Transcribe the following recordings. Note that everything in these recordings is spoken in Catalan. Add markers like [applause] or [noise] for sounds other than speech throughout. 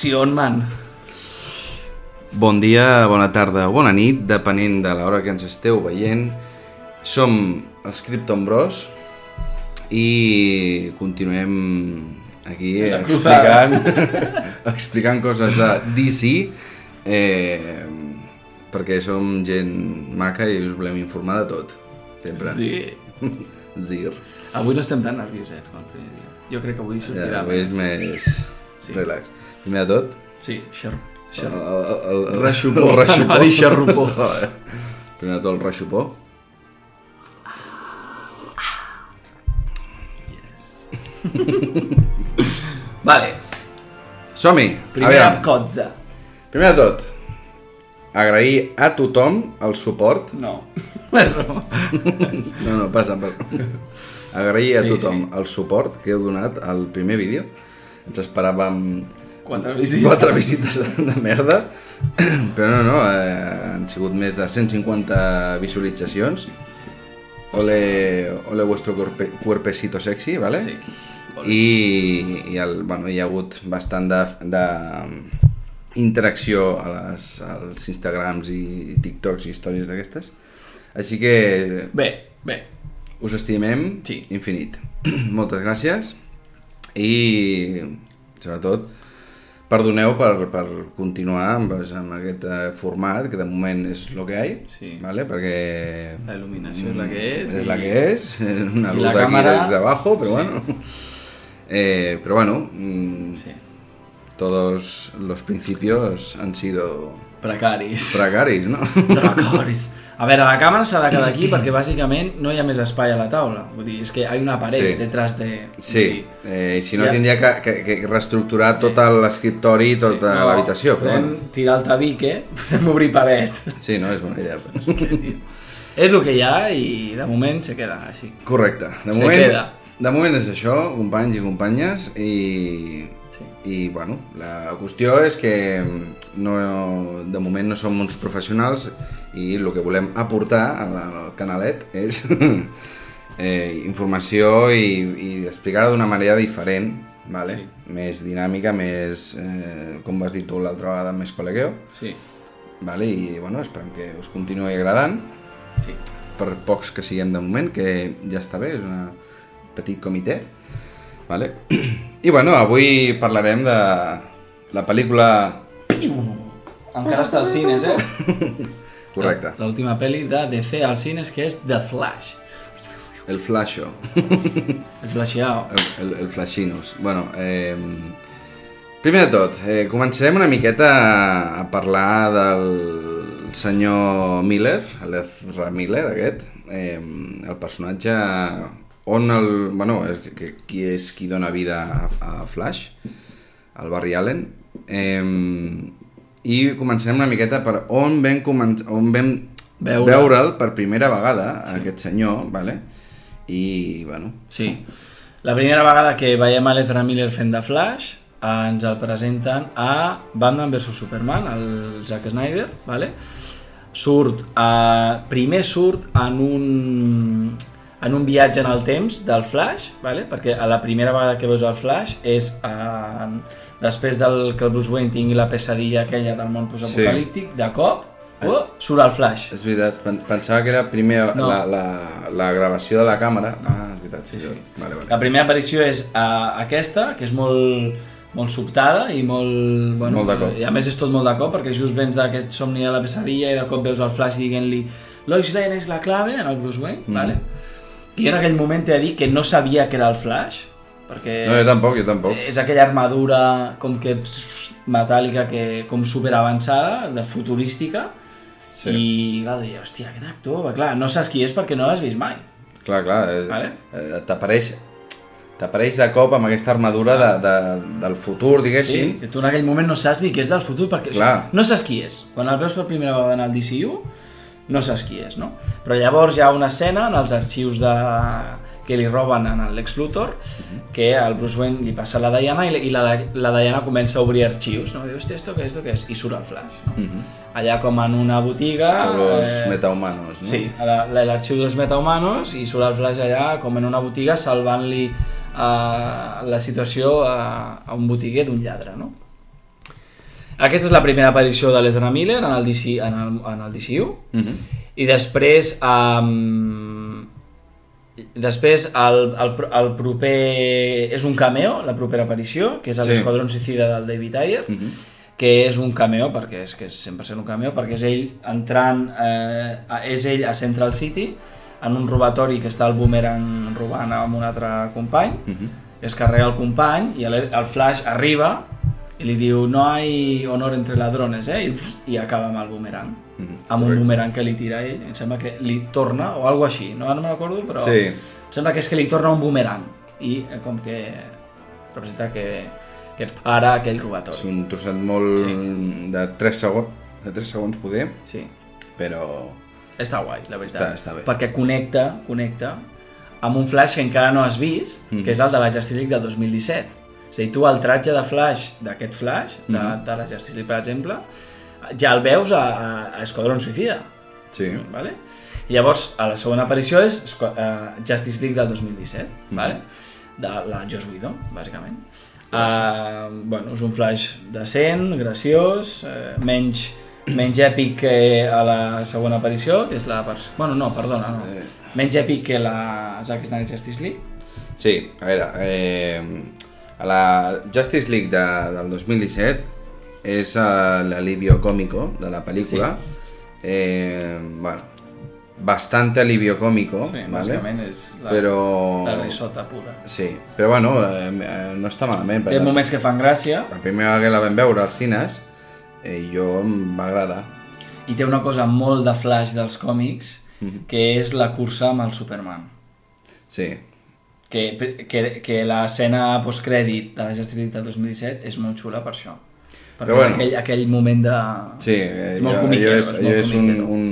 2, 1. Acció, man. Bon dia, bona tarda o bona nit, depenent de l'hora que ens esteu veient. Som els Krypton Bros i continuem aquí explicant, [laughs] explicant coses de DC eh, perquè som gent maca i us volem informar de tot, sempre. Sí. [laughs] Zir. Avui no estem tan nerviosets com el primer dia. Jo crec que avui Ja, sortirà avui és més Sí. relax. Primer de tot, Sí, xer... el, xer... el, el, el, Reixupó. el reixupó. Anava a dir xerrupó. Joder. Primer de tot el reixupó. [laughs] Vale, Som-hi! primera cotza. Primer de tot, agrair a tothom el suport. No. [laughs] No, no, passa, passa. Agrair a Sí, tothom el suport que heu donat al primer vídeo. Ens esperàvem Quatre visites. quatre visites de, de merda, [clears throat] però no, no, eh, han sigut més de 150 visualitzacions. Ole, ole vuestro cuerpe, cuerpecito sexy, ¿vale? Sí. I, i el, bueno, hi ha hagut bastant de, de interacció a les, als Instagrams i TikToks i històries d'aquestes. Així que Bé, bé. us estimem Sí. infinit. [clears throat] Moltes gràcies i sobretot perdoneu per, per continuar amb, amb aquest format que de moment és el que hi ha, Sí. ¿vale? perquè La il·luminació és la que és. es [laughs] i- la que es, una luz la aquí cámara- desde abajo, pero Sí. bueno. Eh, pero bueno, mm, Sí. todos los principios han sido Precaris. precarios, ¿no? [laughs] Precaris. A veure, la càmera s'ha de quedar aquí perquè bàsicament no hi ha més espai a la taula. Vull dir, és que hi ha una paret Sí. detrás de... Sí, eh, si no Ja. tindria que, que, que reestructurar tot l'escriptori i tota No, l'habitació. Però Podem bueno. tirar el tabique, [laughs] podem obrir paret. Sí, no, és bona idea. Però... És que, és el que hi ha i de moment se queda així. Correcte. De Se moment, queda. de moment és això, companys i companyes, i, Sí. i bueno, la qüestió és que no, de moment no som uns professionals i el que volem aportar al, al canalet és [laughs] eh, informació i, i explicar-ho d'una manera diferent, vale? Sí. més dinàmica, més, eh, com vas dir tu l'altra vegada, més col·legueu, Sí, vale? i bueno, esperem que us continuï agradant sí. per pocs que siguem de moment, que ja està bé, és un petit comitè. Vale? [clears throat] I bueno, avui parlarem de la pel·lícula... Encara està als cines, eh? [laughs] Correcte, L'última pel·li de DC als cines, que és The Flash. el Flasho, [laughs] El Flashao. el, el, el Flashinos. Bueno, eh, primer de tot, eh, començarem una miqueta a, a parlar del senyor Miller, l'Ezra Miller aquest, eh, el personatge on el... Bueno, és, que, qui és qui dona vida a, a Flash, el Barry Allen. Eh, I començarem una miqueta per on vam, començ, on vam Veure. veure'l per primera vegada, sí. aquest senyor, vale? i bueno, Sí. La primera vegada que veiem a l'Ezra Miller fent de Flash, eh, ens el presenten a Batman vs Superman, el Zack Snyder, vale? Surt, eh, primer surt en un, en un viatge en el temps del Flash, vale? perquè a la primera vegada que veus el Flash és eh, després del que el Bruce Wayne tingui la pesadilla aquella del món postapocalíptic, de cop, oh, surt el Flash. És veritat, pen- pensava que era primer No. la, la, la gravació de la càmera. Ah, és veritat, sí, sí. Vale, vale. La primera aparició és uh, aquesta, que és molt, molt sobtada i molt... Bueno, Molt de cop. I a més és tot molt de cop, perquè just vens d'aquest somni de la pesadilla i de cop veus el Flash dient-li Lois Lane és la clave en el Bruce Wayne, mm. vale? I jo en aquell moment t'he de dir que no sabia que era el Flash, perquè No, jo tampoc, jo tampoc. és aquella armadura com que metàl·lica, que, com super avançada, de futurística, Sí. i clar, deia, hòstia, aquest actor, va, clar, no saps qui és perquè no l'has vist mai. Clar, clar, és, Vale. eh, t'apareix t'apareix de cop amb aquesta armadura de, de, del futur, Sí, diguéssim. que tu en aquell moment no saps ni què és del futur, perquè Clar. o sigui, no saps qui és. Quan el veus per primera vegada en el DCU, no saps qui és, no? Però llavors hi ha una escena en els arxius de... que li roben en el Lex Luthor, que al Bruce Wayne li passa la Diana i, i la, la Diana comença a obrir arxius, no? Diu, hòstia, esto què és, esto què és? I surt el Flash, no? Allà com en una botiga... Los eh, metahumanos, no? Sí, l'arxiu dels metahumanos i surt el Flash allà com en una botiga salvant-li uh, la situació a, a un botiguer d'un lladre, no? Aquesta és la primera aparició de l'Ezra Miller en el, DC, en el, en el DCU. Mhm. I després... Um, després el, el, el proper... És un cameo, la propera aparició, que és Sí. l'Esquadrón Suicida del David Ayer, Mhm. que és un cameo, perquè és que és 100% un cameo, perquè és ell entrant... Eh, és ell a Central City, en un robatori que està el boomerang robant amb un altre company, Mhm. es carrega el company i el, el Flash arriba i li diu no hay honor entre ladrones, eh? I, uf, i acaba amb el boomerang. Mhm. Amb un boomerang que li tira ell, em sembla que li torna, o alguna així, no, no me'n recordo, però Sí. em sembla que és que li torna un boomerang i eh, com que representa que, que para aquell És robatori. un trosset molt Sí. de 3 segons, de 3 segons poder, Sí, però... està guai, la veritat. Està- està bé. Perquè connecta, connecta amb un Flash que encara no has vist, Mhm. que és el de la Justice League del 2017. És a dir, tu el tratge de Flash, d'aquest Flash, de, Mhm. de la Justice League, per exemple, ja el veus a, a, Esquadron Suicida. Sí. Vale? I llavors, a la segona aparició és eh, Justice League del 2017, Mhm. vale? de la Joss Whedon, bàsicament. Uh, bueno, és un flash decent, graciós, eh, menys, menys èpic que a la segona aparició, que és la... Bueno, no, perdona, no. Menys èpic que la Zack Snyder Justice League. Sí, a veure, eh, a la Justice League de, del 2017 és eh, l'alivio cómico de la pel·lícula. Eh, bueno, bastante alivio cómico, Sí, ¿vale? és la, Però... la risota pura. Sí, però bueno, eh, no està malament. Té moments que fan gràcia La primera vegada que la vam veure als cines, eh, jo em va agradar. i té una cosa molt de flash dels còmics, Mhm. que és la cursa amb el Superman. Sí, que, que, que l'escena postcrèdit de la Justice League del 2017 és molt xula per això. Perquè Però és bueno. aquell, aquell moment de... sí, eh, És molt allò, comiquero, allò és, és allò és un, un,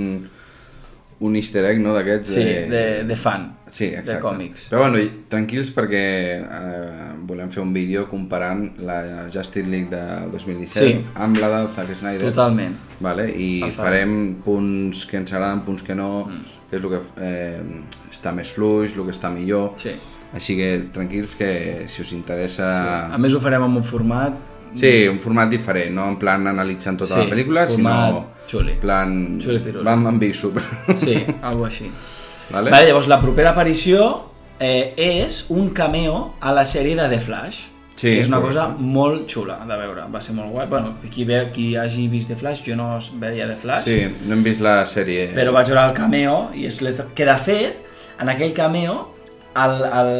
un easter egg, no?, d'aquests... Sí, de, de fan, Sí, exacte. de còmics. Però bueno, tranquils perquè eh, volem fer un vídeo comparant la Justice League del 2017 Sí. amb la de Zack Snyder. Totalment. Vale? I El farem punts que ens agraden, punts que no, mm. que és el que eh, està més fluix, el que està millor. Sí. Així que tranquils que si us interessa... sí. A més ho farem en un format... Sí, un format diferent, no en plan analitzant tota Sí, la pel·lícula, sinó xuli. plan... Xuli piruli. Vam amb super. [laughs] Sí, algo així. vale? Vale, llavors la propera aparició eh, és un cameo a la sèrie de The Flash. Sí, és una correcte. cosa molt xula de veure, va ser molt guai. Bueno, qui, ve, qui hagi vist The Flash, jo no veia The Flash, Sí, no hem vist la sèrie. però vaig veure el cameo i és que de fet en aquell cameo el, el,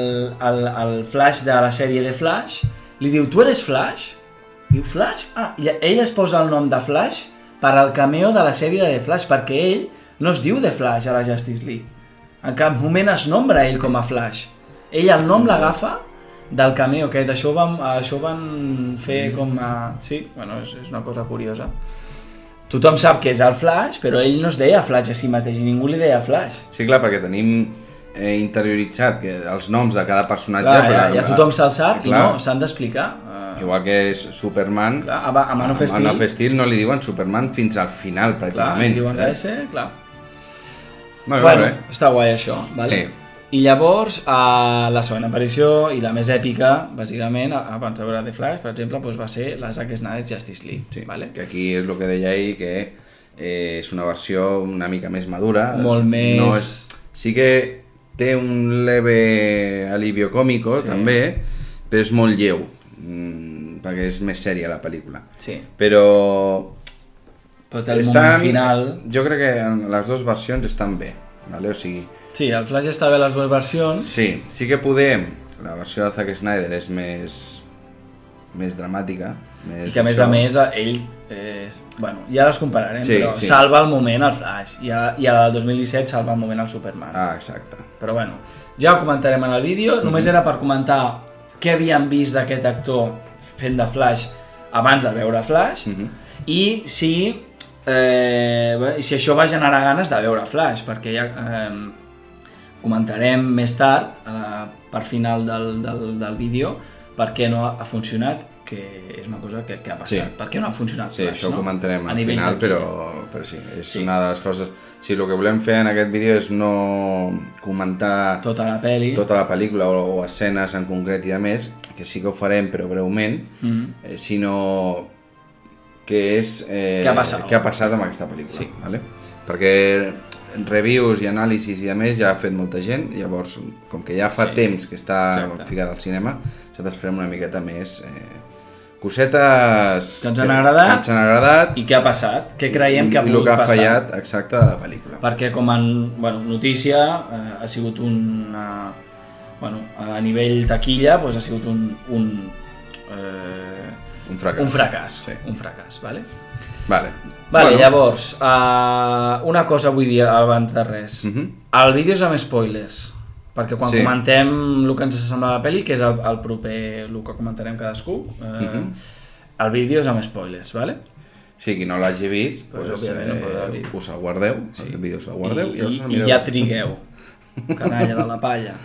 el, el Flash de la sèrie de Flash li diu tu eres Flash? diu Flash? Ah, i ell es posa el nom de Flash per al cameo de la sèrie de Flash perquè ell no es diu The Flash a la Justice League en cap moment es nombra ell com a Flash ell el nom l'agafa del cameo aquest, això ho van, això van fer com a... Sí, bueno, és, és una cosa curiosa tothom sap que és el Flash, però ell no es deia Flash a si mateix, i ningú li deia Flash. Sí, clar, perquè tenim eh, interioritzat que els noms de cada personatge... Clar, ja, però- ja tothom se'l sap i Clar. no, s'han d'explicar. Uh, Igual que és Superman, clar, a, a Man of a Steel, Man of Steel no li diuen Superman fins al final, clar, pràcticament. li diuen eh? S, clar. Molt Bueno, bé. està guai això, vale? Sí. I llavors, a la segona aparició i la més èpica, bàsicament, a- abans de veure The Flash, per exemple, doncs va ser la Zack Snyder Justice League. Sí, vale? que aquí és el que deia ell, que eh, és una versió una mica més madura. Molt més- No és... Sí que té un leve alivio còmico, Sí. també, però és molt lleu, mm, perquè és més sèria la pel·lícula. Sí. Però Però té el moment final... Jo crec que en les dues versions estan bé, vale? o sigui, Sí, el Flash està bé a les dues versions. sí, sí que podem, la versió de Zack Snyder és més, més dramàtica, més I que a més a més ell, eh, bueno, ja les compararem, Sí, però sí. salva el moment el Flash i a, i a la del 2017 salva el moment el Superman. Ah, exacte. Però bueno, ja ho comentarem en el vídeo, només Mhm. era per comentar què havíem vist d'aquest actor fent de Flash abans de veure Flash Mhm. i si eh, si això va generar ganes de veure Flash, perquè ja eh, comentarem més tard, a la part final del, del, del vídeo, per què no ha funcionat, que és una cosa que, que ha passat. Sí. Per què no ha funcionat Sí, Flash, això ho no? comentarem A al final, però, però sí, és Sí. una de les coses... Sí, el que volem fer en aquest vídeo és no comentar Tota la pel·li. tota la pel·lícula o, o escenes en concret i a més, que sí que ho farem però breument, Mhm. eh, sinó que és... Eh, Què ha passat? Què ha passat amb aquesta pel·lícula. Sí. Vale? Perquè reviews i anàlisis i a més ja ha fet molta gent, llavors com que ja fa Sí. temps que està Exacte. ficat al cinema, nosaltres farem una miqueta més eh, cosetes Que ens han agradat. que ens han agradat I què ha passat? Què creiem que ha i el pogut que ha passar? fallat exacte de la pel·lícula. Perquè com a bueno, notícia eh, ha sigut una... Bueno, a nivell taquilla doncs ha sigut un, un, eh, Un fracàs. un fracàs. Sí. Un fracàs, vale? Vale. Vale, Bueno, llavors, uh, una cosa vull dir abans de res. Mhm. El vídeo és amb spoilers, perquè quan Sí. comentem el que ens sembla la pel·li, que és el, el proper, el que comentarem cadascú, eh, Mhm. el vídeo és amb spoilers, vale? Sí, qui no l'hagi vist, Pues, pues, òbviament, no eh, us el guardeu, sí. el vídeo us el guardeu I, i, i, i ja trigueu. Canalla de la palla. [laughs]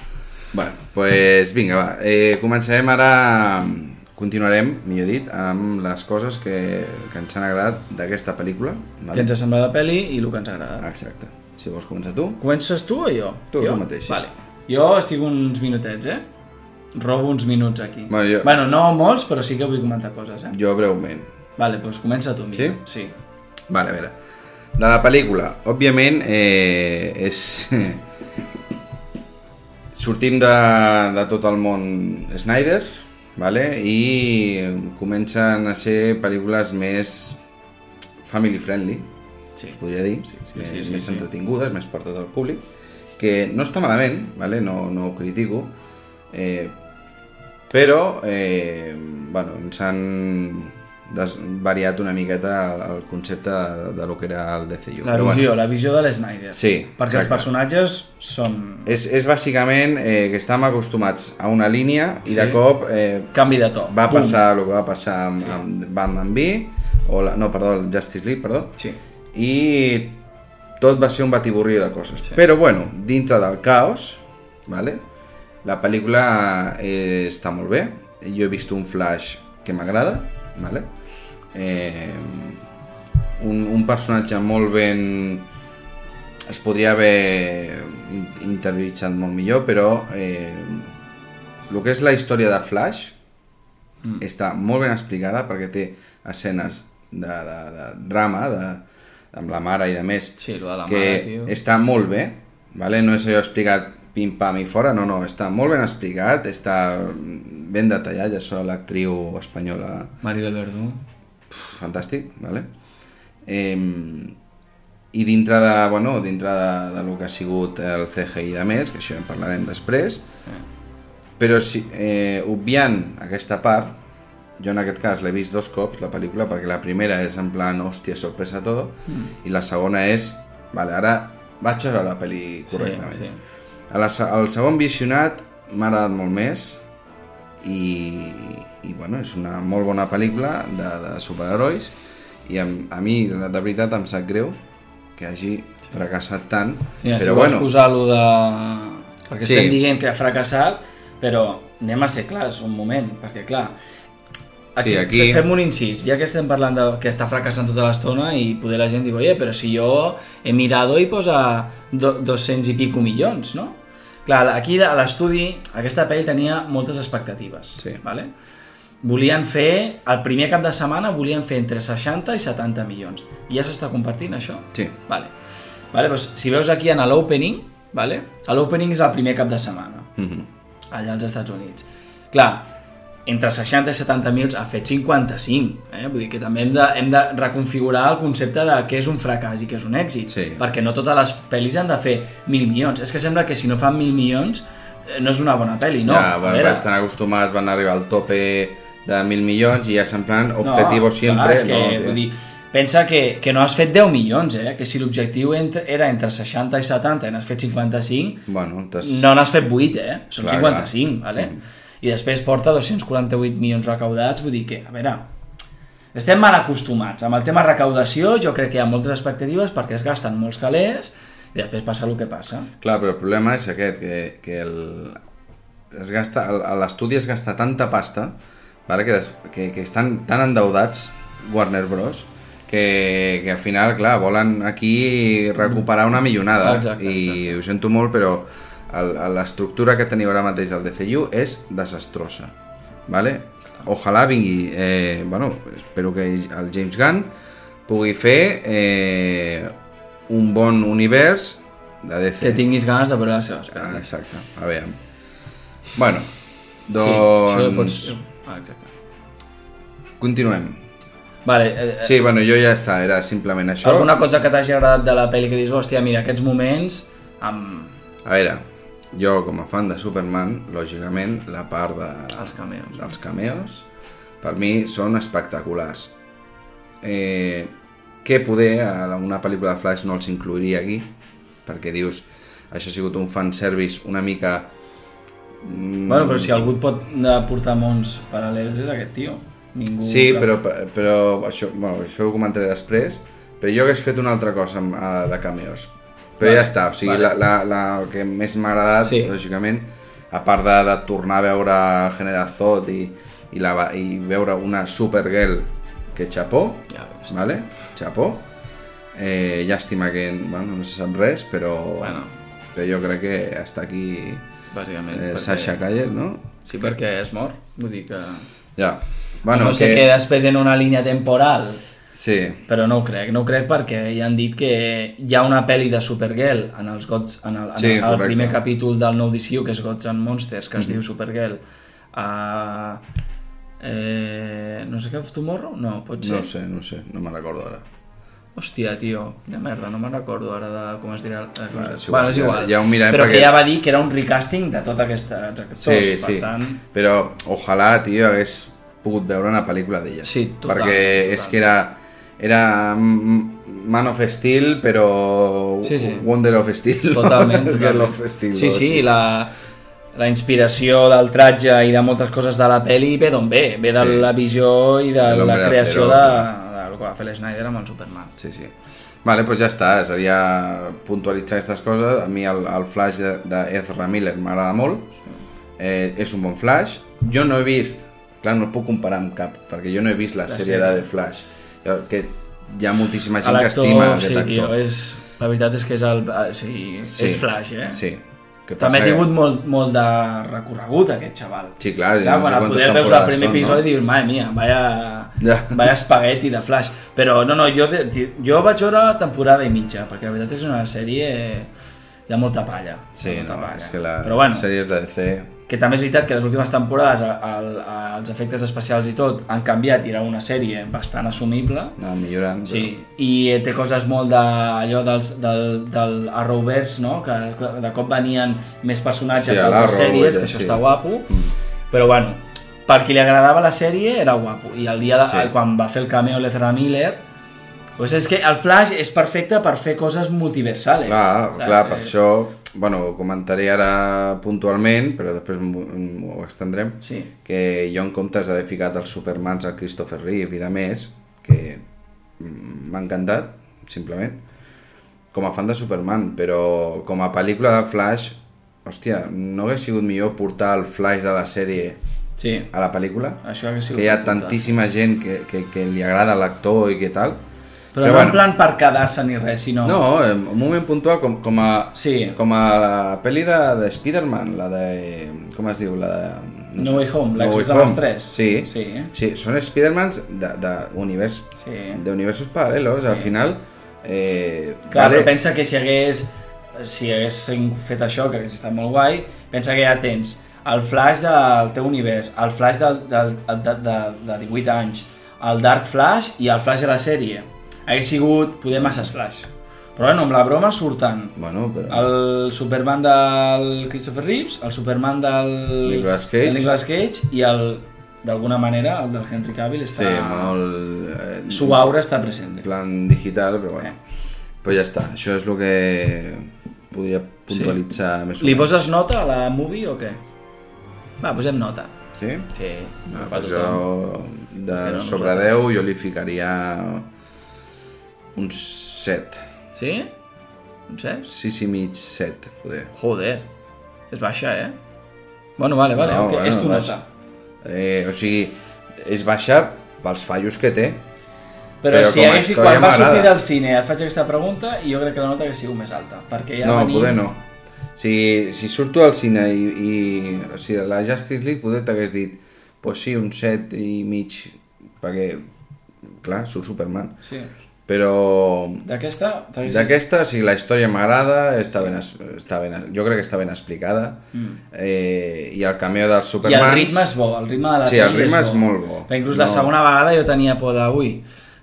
Bueno, pues vinga, va. Eh, començarem ara, continuarem, millor dit, amb les coses que, que ens han agradat d'aquesta pel·lícula. Què ens ha semblat la pel·li i el que ens ha agradat. Exacte. Si vols començar tu. Comences tu o jo? Tu, jo? tu mateix, sí. Vale. Jo estic uns minutets, eh? Robo uns minuts aquí. Bueno, jo- bueno, no molts, però sí que vull comentar coses, eh? Jo breument. Vale, doncs comença tu, Miquel. Sí? Sí. Vale, a veure. De la pel·lícula, òbviament, eh, és... Sortim de, de tot el món Snyder, vale? i comencen a ser pel·lícules més family friendly, Sí. podria dir, Sí, sí, més, sí, sí, més sí. entretingudes, més per tot el públic, que no està malament, vale? no, no ho critico, eh, però eh, bueno, ens han variat una miqueta el, el concepte de, de lo que era el DCU. La visió, Bueno, la visió de l'Snyder. Sí, Perquè els exacte. personatges són... és, és bàsicament eh, que estàvem acostumats a una línia i Sí. de cop eh, Canvi de to. va Pum. passar el que va passar amb, amb Batman V, o la, no, perdó, el Justice League, perdó, Sí. i tot va ser un batiburri de coses. Sí. Però bueno, dintre del caos, vale? la pel·lícula eh, està molt bé. Jo he vist un flash que m'agrada, vale? eh, un, un personatge molt ben es podria haver in- interioritzat molt millor, però eh, el que és la història de Flash mm. està molt ben explicada perquè té escenes de, de, de drama de, amb la mare i de més Sí, de la que mare, tio. està molt bé vale? no és allò explicat pim-pam i fora no, no, està molt ben explicat està ben detallat ja sóc l'actriu espanyola Maribel Verdú. fantàstic, vale? Eh, I dintre de, bueno, dintre de, de lo que ha sigut el CGI de més, que això en parlarem després, però si, eh, obviant aquesta part, jo en aquest cas l'he vist dos cops, la pel·lícula, perquè la primera és en plan, hòstia, sorpresa todo, mm. i la segona és, vale, ara vaig a veure la pel·li correctament. Sí, sí. A la, el segon visionat m'ha agradat molt més i, i bueno, és una molt bona pel·lícula de, de superherois i a, a mi, de, veritat, em sap greu que hagi fracassat tant, si però vols bueno, posar-lo de... Perquè Sí. estem dient que ha fracassat, però anem a ser clars un moment, perquè clar, aquí, Sí, aquí- fe- fem un incís, ja que estem parlant de que està fracassant tota l'estona i poder la gent diu, oye, però si jo he mirado i posa do, 200 i pico milions, no? Clar, aquí a l'estudi, aquesta pel·li tenia moltes expectatives, Sí. vale? Volien fer, el primer cap de setmana volien fer entre 60 i 70 milions. I ja s'està compartint això? sí, Vale. Vale, doncs, si veus aquí en l'opening, vale? l'opening és el primer cap de setmana, mhm, allà als Estats Units. Clar, entre 60 i 70 minuts ha fet 55, eh? vull dir que també hem de, hem de reconfigurar el concepte de què és un fracàs i què és un èxit, Sí. perquè no totes les pel·lis han de fer 1.000 milions. És que sembla que si no fan 1.000 milions eh, no és una bona pel·li, no. ja veure, estan acostumats, van arribar al tope de mil milions i ja és en plan objetivo siempre. Clar, és que, no, vull dir, pensa que, que no has fet 10 milions, eh? que si l'objectiu era entre 60 i 70 i n'has fet 55, Bueno, no n'has fet 8, eh? Són Clar, 55, vale? I després porta 248 milions recaudats, vull dir que, a veure, estem mal acostumats. Amb el tema recaudació jo crec que hi ha moltes expectatives perquè es gasten molts calés i després passa el que passa. Clar, però el problema és aquest, que, que el, es gasta, l'estudi es gasta tanta pasta vale, que, des, que, que estan tan endeudats Warner Bros que, que al final, clar, volen aquí recuperar una millonada Exacte, i ho sento molt, però l'estructura que teniu ara mateix al DCU és desastrosa vale? Ojalà vingui, eh, bueno, espero que el James Gunn pugui fer eh, un bon univers de DC. Que tinguis ganes de veure les seves Ah, pel·lis. exacte, a veure. Bueno, Sí, doncs... pots... Ah, exacte. Continuem. Vale, eh, Sí, bueno, jo ja està, era simplement això. alguna cosa que t'hagi agradat de la pel·li que dius, hòstia, mira, aquests moments amb A veure, jo com a fan de Superman, lògicament, la part de, els cameos. dels cameos, per mi són espectaculars. Eh, què poder a una pel·lícula de Flash no els incluiria aquí? Perquè dius, això ha sigut un fanservice una mica... mm, Bueno, però si algú et pot portar mons paral·lels és aquest tio. Ningú... Sí, cap- però, però això, bueno, això ho comentaré després, però jo hagués fet una altra cosa amb, eh, de cameos. Però Vale, ja està, o sigui, vale. la, la, la que més m'ha agradat, Sí. lògicament, a part de, de tornar a veure el General Zod i, i, la, i veure una Supergirl que xapó, Ja veus. vale? xapó, eh, llàstima que bueno, no se sap res, però, Bueno. però jo crec que està aquí Bàsicament. eh, perquè- Sasha Calle, no? Sí, perquè es mor. Vull dir que... Ja. Bueno, no sé que... que després en una línia temporal, Sí, però no ho crec. No ho crec perquè ja han dit que hi ha una pel·li de Supergirl en els Gods, en el, en Sí, el, primer capítol del nou DCU, que és Gods and Monsters, que es diu Supergirl. Uh, eh, no sé què, Tomorrow? No, pot ser. no sé, no sé, no me'n recordo ara. Hòstia, tio, de merda, no me'n recordo ara de com es dirà. Eh, com Va, es... és igual, bueno, és ja- igual. ja ho mirarem Però perquè- que ja va dir que era un recasting de tota aquesta actors. Sí, per sí, tant, però ojalà, tio, hagués pogut veure una pel·lícula d'ella. Sí, total, Perquè total. és que era, era Man of Steel, però Sí, sí. Wonder of Steel. Totalment, [laughs] totalment. of Steel. Sí, sí, la, la inspiració del tratge i de moltes coses de la peli ve d'on ve? Ve de Sí. la visió i de la creació de, de, lo que va fer l'Snyder amb el Superman. Sí, sí. Vale, doncs ja està, seria puntualitzar aquestes coses. A mi el, el flash de, de Ezra Miller m'agrada molt, eh, és un bon flash. Jo no he vist, clar, no el puc comparar amb cap, perquè jo no he vist la, La sèrie, sèrie. de The Flash. Que hi ha moltíssima gent que estima aquest sí, actor. tio, és, la veritat és que és, el, eh, sí, Sí, és Flash, eh? Sí. Que També ha tingut que... molt, molt de recorregut, aquest xaval. Sí, clar, Clar, no sé quan quantes poder veus el primer són, episodi no? dius, madre mia, vaya, Ja. vaya espagueti de Flash. Però no, no, jo, jo vaig veure temporada i mitja, perquè la veritat és una sèrie... Hi ha molta palla. Sí, molta no, palla. és que les Però bueno, sèries de DC... que també és veritat que les últimes temporades el, els efectes especials i tot han canviat i era una sèrie bastant assumible. No, millorant. Sí, i té coses molt de, allò dels, del, del Arrowverse, no? que de cop venien més personatges Sí, d'altres sèries, que això sí. està guapo, Mm. però bueno, per qui li agradava la sèrie era guapo, i el dia de, Sí. quan va fer el cameo l'Ezra Miller, doncs és que el Flash és perfecte per fer coses multiversales. Clar, saps? clar, per Eh, això, bueno, ho comentaré ara puntualment, però després m'ho extendrem, Sí. que jo en comptes d'haver ficat els Supermans al Christopher Reeve i de més, que m'ha encantat, simplement, com a fan de Superman, però com a pel·lícula de Flash, hòstia, no hagués sigut millor portar el Flash de la sèrie sí, a la pel·lícula? això Que hi ha tantíssima gent que, que, que li agrada l'actor i què tal, Però, no en plan per quedar-se ni res, sinó... No, en un moment puntual com, com a... Sí. Com a la pel·li de, de Spider-Man, la de... Com es diu? La de... No Way Home, No l'ex Way de les tres. Sí. Sí. Sí, són Spider-Mans d'univers... Sí. d'universos paral·lelos, al final... Eh, Clar, vale. però pensa que si hagués, si haguessin fet això, que hagués estat molt guai, pensa que ja tens el flash del teu univers, el flash del, del, de, de, de 18 anys, el Dark Flash i el flash de la sèrie. Hagués sigut, poder masses flash. Però bueno, amb la broma surten Bueno, però... el Superman del Christopher Reeves, el Superman del Nicolas Cage. del Nicolas Cage i el, d'alguna manera, el del Henry Cavill Sí, està... molt... Eh, Su aura està present. En plan digital, però bueno. Però ja està, això és el que podria puntualitzar sí. més Li poses nota a la movie o què? Va, posem nota. Sí? Sí, Ah, pues tothom. jo, de Però sobre nosaltres. 10, jo li ficaria uns 7. Sí? Un 7? 6 i mig, 7, poder. Joder, és baixa, eh? Bueno, vale, vale, No, okay. bueno, és tu nota. Eh, o sigui, és baixa pels fallos que té. Però, Però si com a haguessi, història quan va sortir del cine et faig aquesta pregunta i jo crec que la nota hagués sigut més alta, perquè ja no, venim... poder no. Si, si surto al cine i, i o sigui, la Justice League poder t'hagués dit pues sí, un 7 i mig, perquè, clar, surt Superman. Sí. Però D'aquesta... d'aquesta, sí, la història m'agrada, està ben, es- està ben, jo crec que està ben explicada, eh, i el cameo dels Mm. I Supermans... el ritme és bo, el ritme de la Sí, el ritme és, és molt bo. Perquè inclús No. la segona vegada jo tenia por de, ui,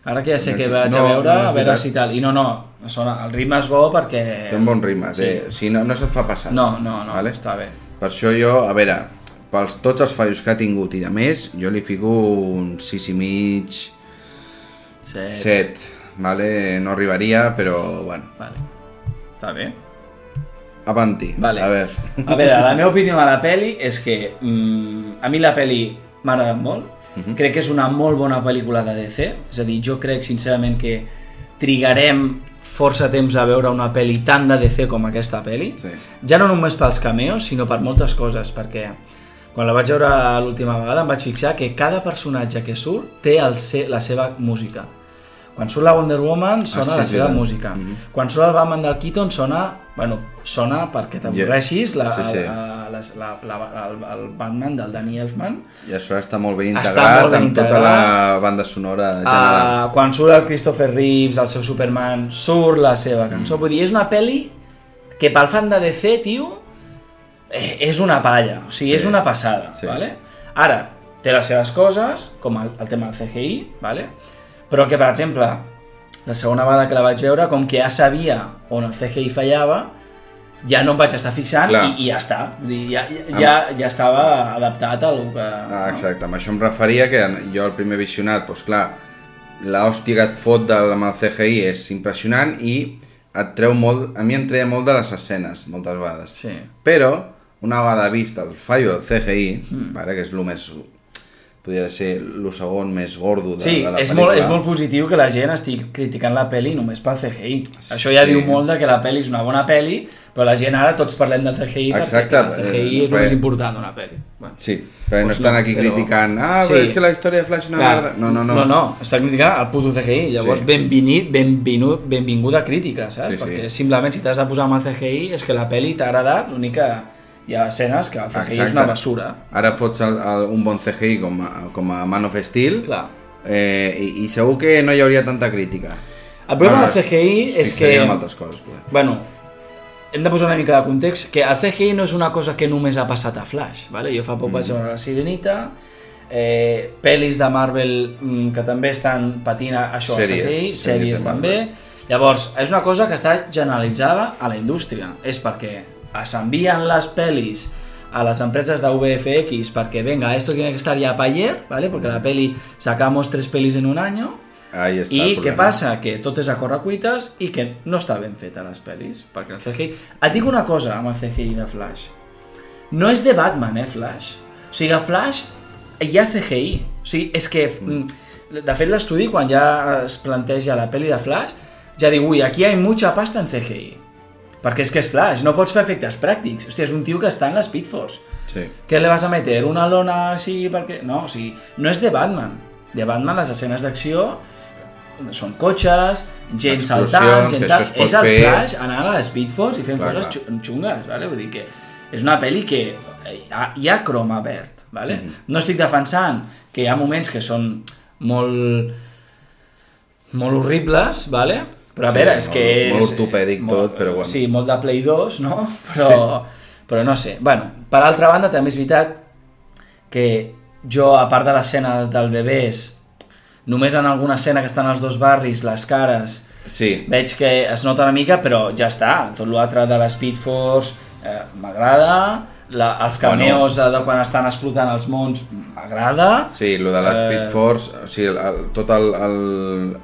ara que ja sé No que vaig no, a veure, no a veure si tal. I no, no, sona, el ritme és bo perquè... Té un bon ritme, Sí. té, sí, no, no se't fa passar. No, no, no, Vale? està bé. Per això jo, a veure, pels tots els fallos que ha tingut i de més, jo li fico un 6 i mig, Sí. 7, vale? no arribaria, però bueno, Vale. Està bé. avanti, Vale. a veure. A veure, la [laughs] meva opinió de la peli és que mm, a mi la peli m'ha agradat molt. Mhm. Crec que és una molt bona pel·lícula de DC. És a dir, jo crec sincerament que trigarem força temps a veure una pel·li tan de DC com aquesta pel·li. Sí. Ja no només pels cameos, sinó per moltes coses, perquè quan la vaig veure l'última vegada em vaig fixar que cada personatge que surt té el se la seva música. Quan surt la Wonder Woman sona Ah, sí, la seva veritat. música. Mhm. Quan surt el Batman del Keaton sona, bueno, sona perquè t'avorreixis la, Sí, sí. el, la, la, la, el, el Batman del Danny Elfman. I això està molt ben Està integrat molt ben amb tota integrat. la banda sonora general. Uh, quan surt el Christopher Reeves, el seu Superman, surt la seva cançó. Vull dir, és una pel·li que pel fan de DC, tio, eh, és una palla. O sigui, Sí. és una passada, Sí. vale? Ara, té les seves coses, com el, el tema del CGI, vale? Però que, per exemple, la segona vegada que la vaig veure, com que ja sabia on el CGI fallava, ja no em vaig estar fixant Clar. i, i ja està. Dir, ja, ja, ja estava adaptat a lo que... Ah, exacte, amb això em referia que jo el primer visionat, doncs clar, l'hòstia que et fot del, amb el CGI és impressionant i et treu molt, a mi em treia molt de les escenes, moltes vegades. Sí. Però, una vegada vist el fallo del CGI, Hmm. vale, que és el més podria ser el segon més gordo de, Sí, de la és pel·lícula. molt, és molt positiu que la gent estigui criticant la peli només pel CGI. Això ja Sí. diu molt de que la peli és una bona peli, però la gent ara tots parlem del CGI Exacte, perquè el CGI eh, és el més important d'una peli. Bueno. Sí, perquè no estan aquí però- criticant ah, Sí. però és que la història de Flash és una Clar, merda. No, no, no. no, no, està criticant el puto CGI, llavors Sí. benvingut, benvingut, benvinguda crítica, saps? Sí, sí. Perquè simplement si t'has de posar amb el CGI és que la peli t'ha agradat, l'únic que hi ha escenes que el CGI és una basura. Ara fots el, el, un bon CGI com a, com a Man of Steel Clar. eh, i, i segur que no hi hauria tanta crítica. El problema Bueno, del CGI és que... en altres coses, poder. Bueno, hem de posar una mica de context, que el CGI no és una cosa que només ha passat a Flash, vale? jo fa poc vaig veure la Sirenita, eh, pel·lis de Marvel mm, que també estan patint a- això al Sèries, CGI, sèries sèries també, llavors és una cosa que està generalitzada a la indústria, és perquè s'envien les pel·lis a les empreses de VFX perquè venga, esto tiene que estar ya para ayer, ¿vale? porque la peli sacamos tres pelis en un año Ahí està i què passa? Que tot és a correcuites i que no està ben feta les pel·lis, perquè el CGI... Et dic una cosa amb el CGI de Flash. No és de Batman, eh, Flash? O sigui, a Flash hi ha CGI. O sigui, és que... mm, De fet, l'estudi, quan ja es planteja la pel·li de Flash, ja diu, ui, aquí hi ha mucha pasta en CGI. Perquè és que és Flash, no pots fer efectes pràctics. Hòstia, és un tio que està en Speed Force. Sí. Què le vas a meter? Una lona així perquè... No, o sigui, no és de Batman. De Batman les escenes d'acció són cotxes, gent saltant, gent tal... És el fer. Flash anant a la Speed Force i fent Clar, coses clar. xu- xungues, vale? Vull dir que és una pel·li que eh, hi ha, croma verd, vale? Mhm. No estic defensant que hi ha moments que són molt molt horribles, vale? Però a Sí, veure, és molt- que és... molt ortopèdic tot, però bueno. Sí, molt de Play 2, no? Però, però no sé. Bueno, per altra banda, també és veritat que jo, a part de l'escena del bebès, només en alguna escena que estan als dos barris, les cares, Sí, veig que es nota una mica, però ja està. Tot l'altre de la Speed Force eh, m'agrada, la, els cameos bueno. de quan estan explotant els mons m'agrada. sí, lo de la Speed Eh, Force, o sigui, el, tot el, el...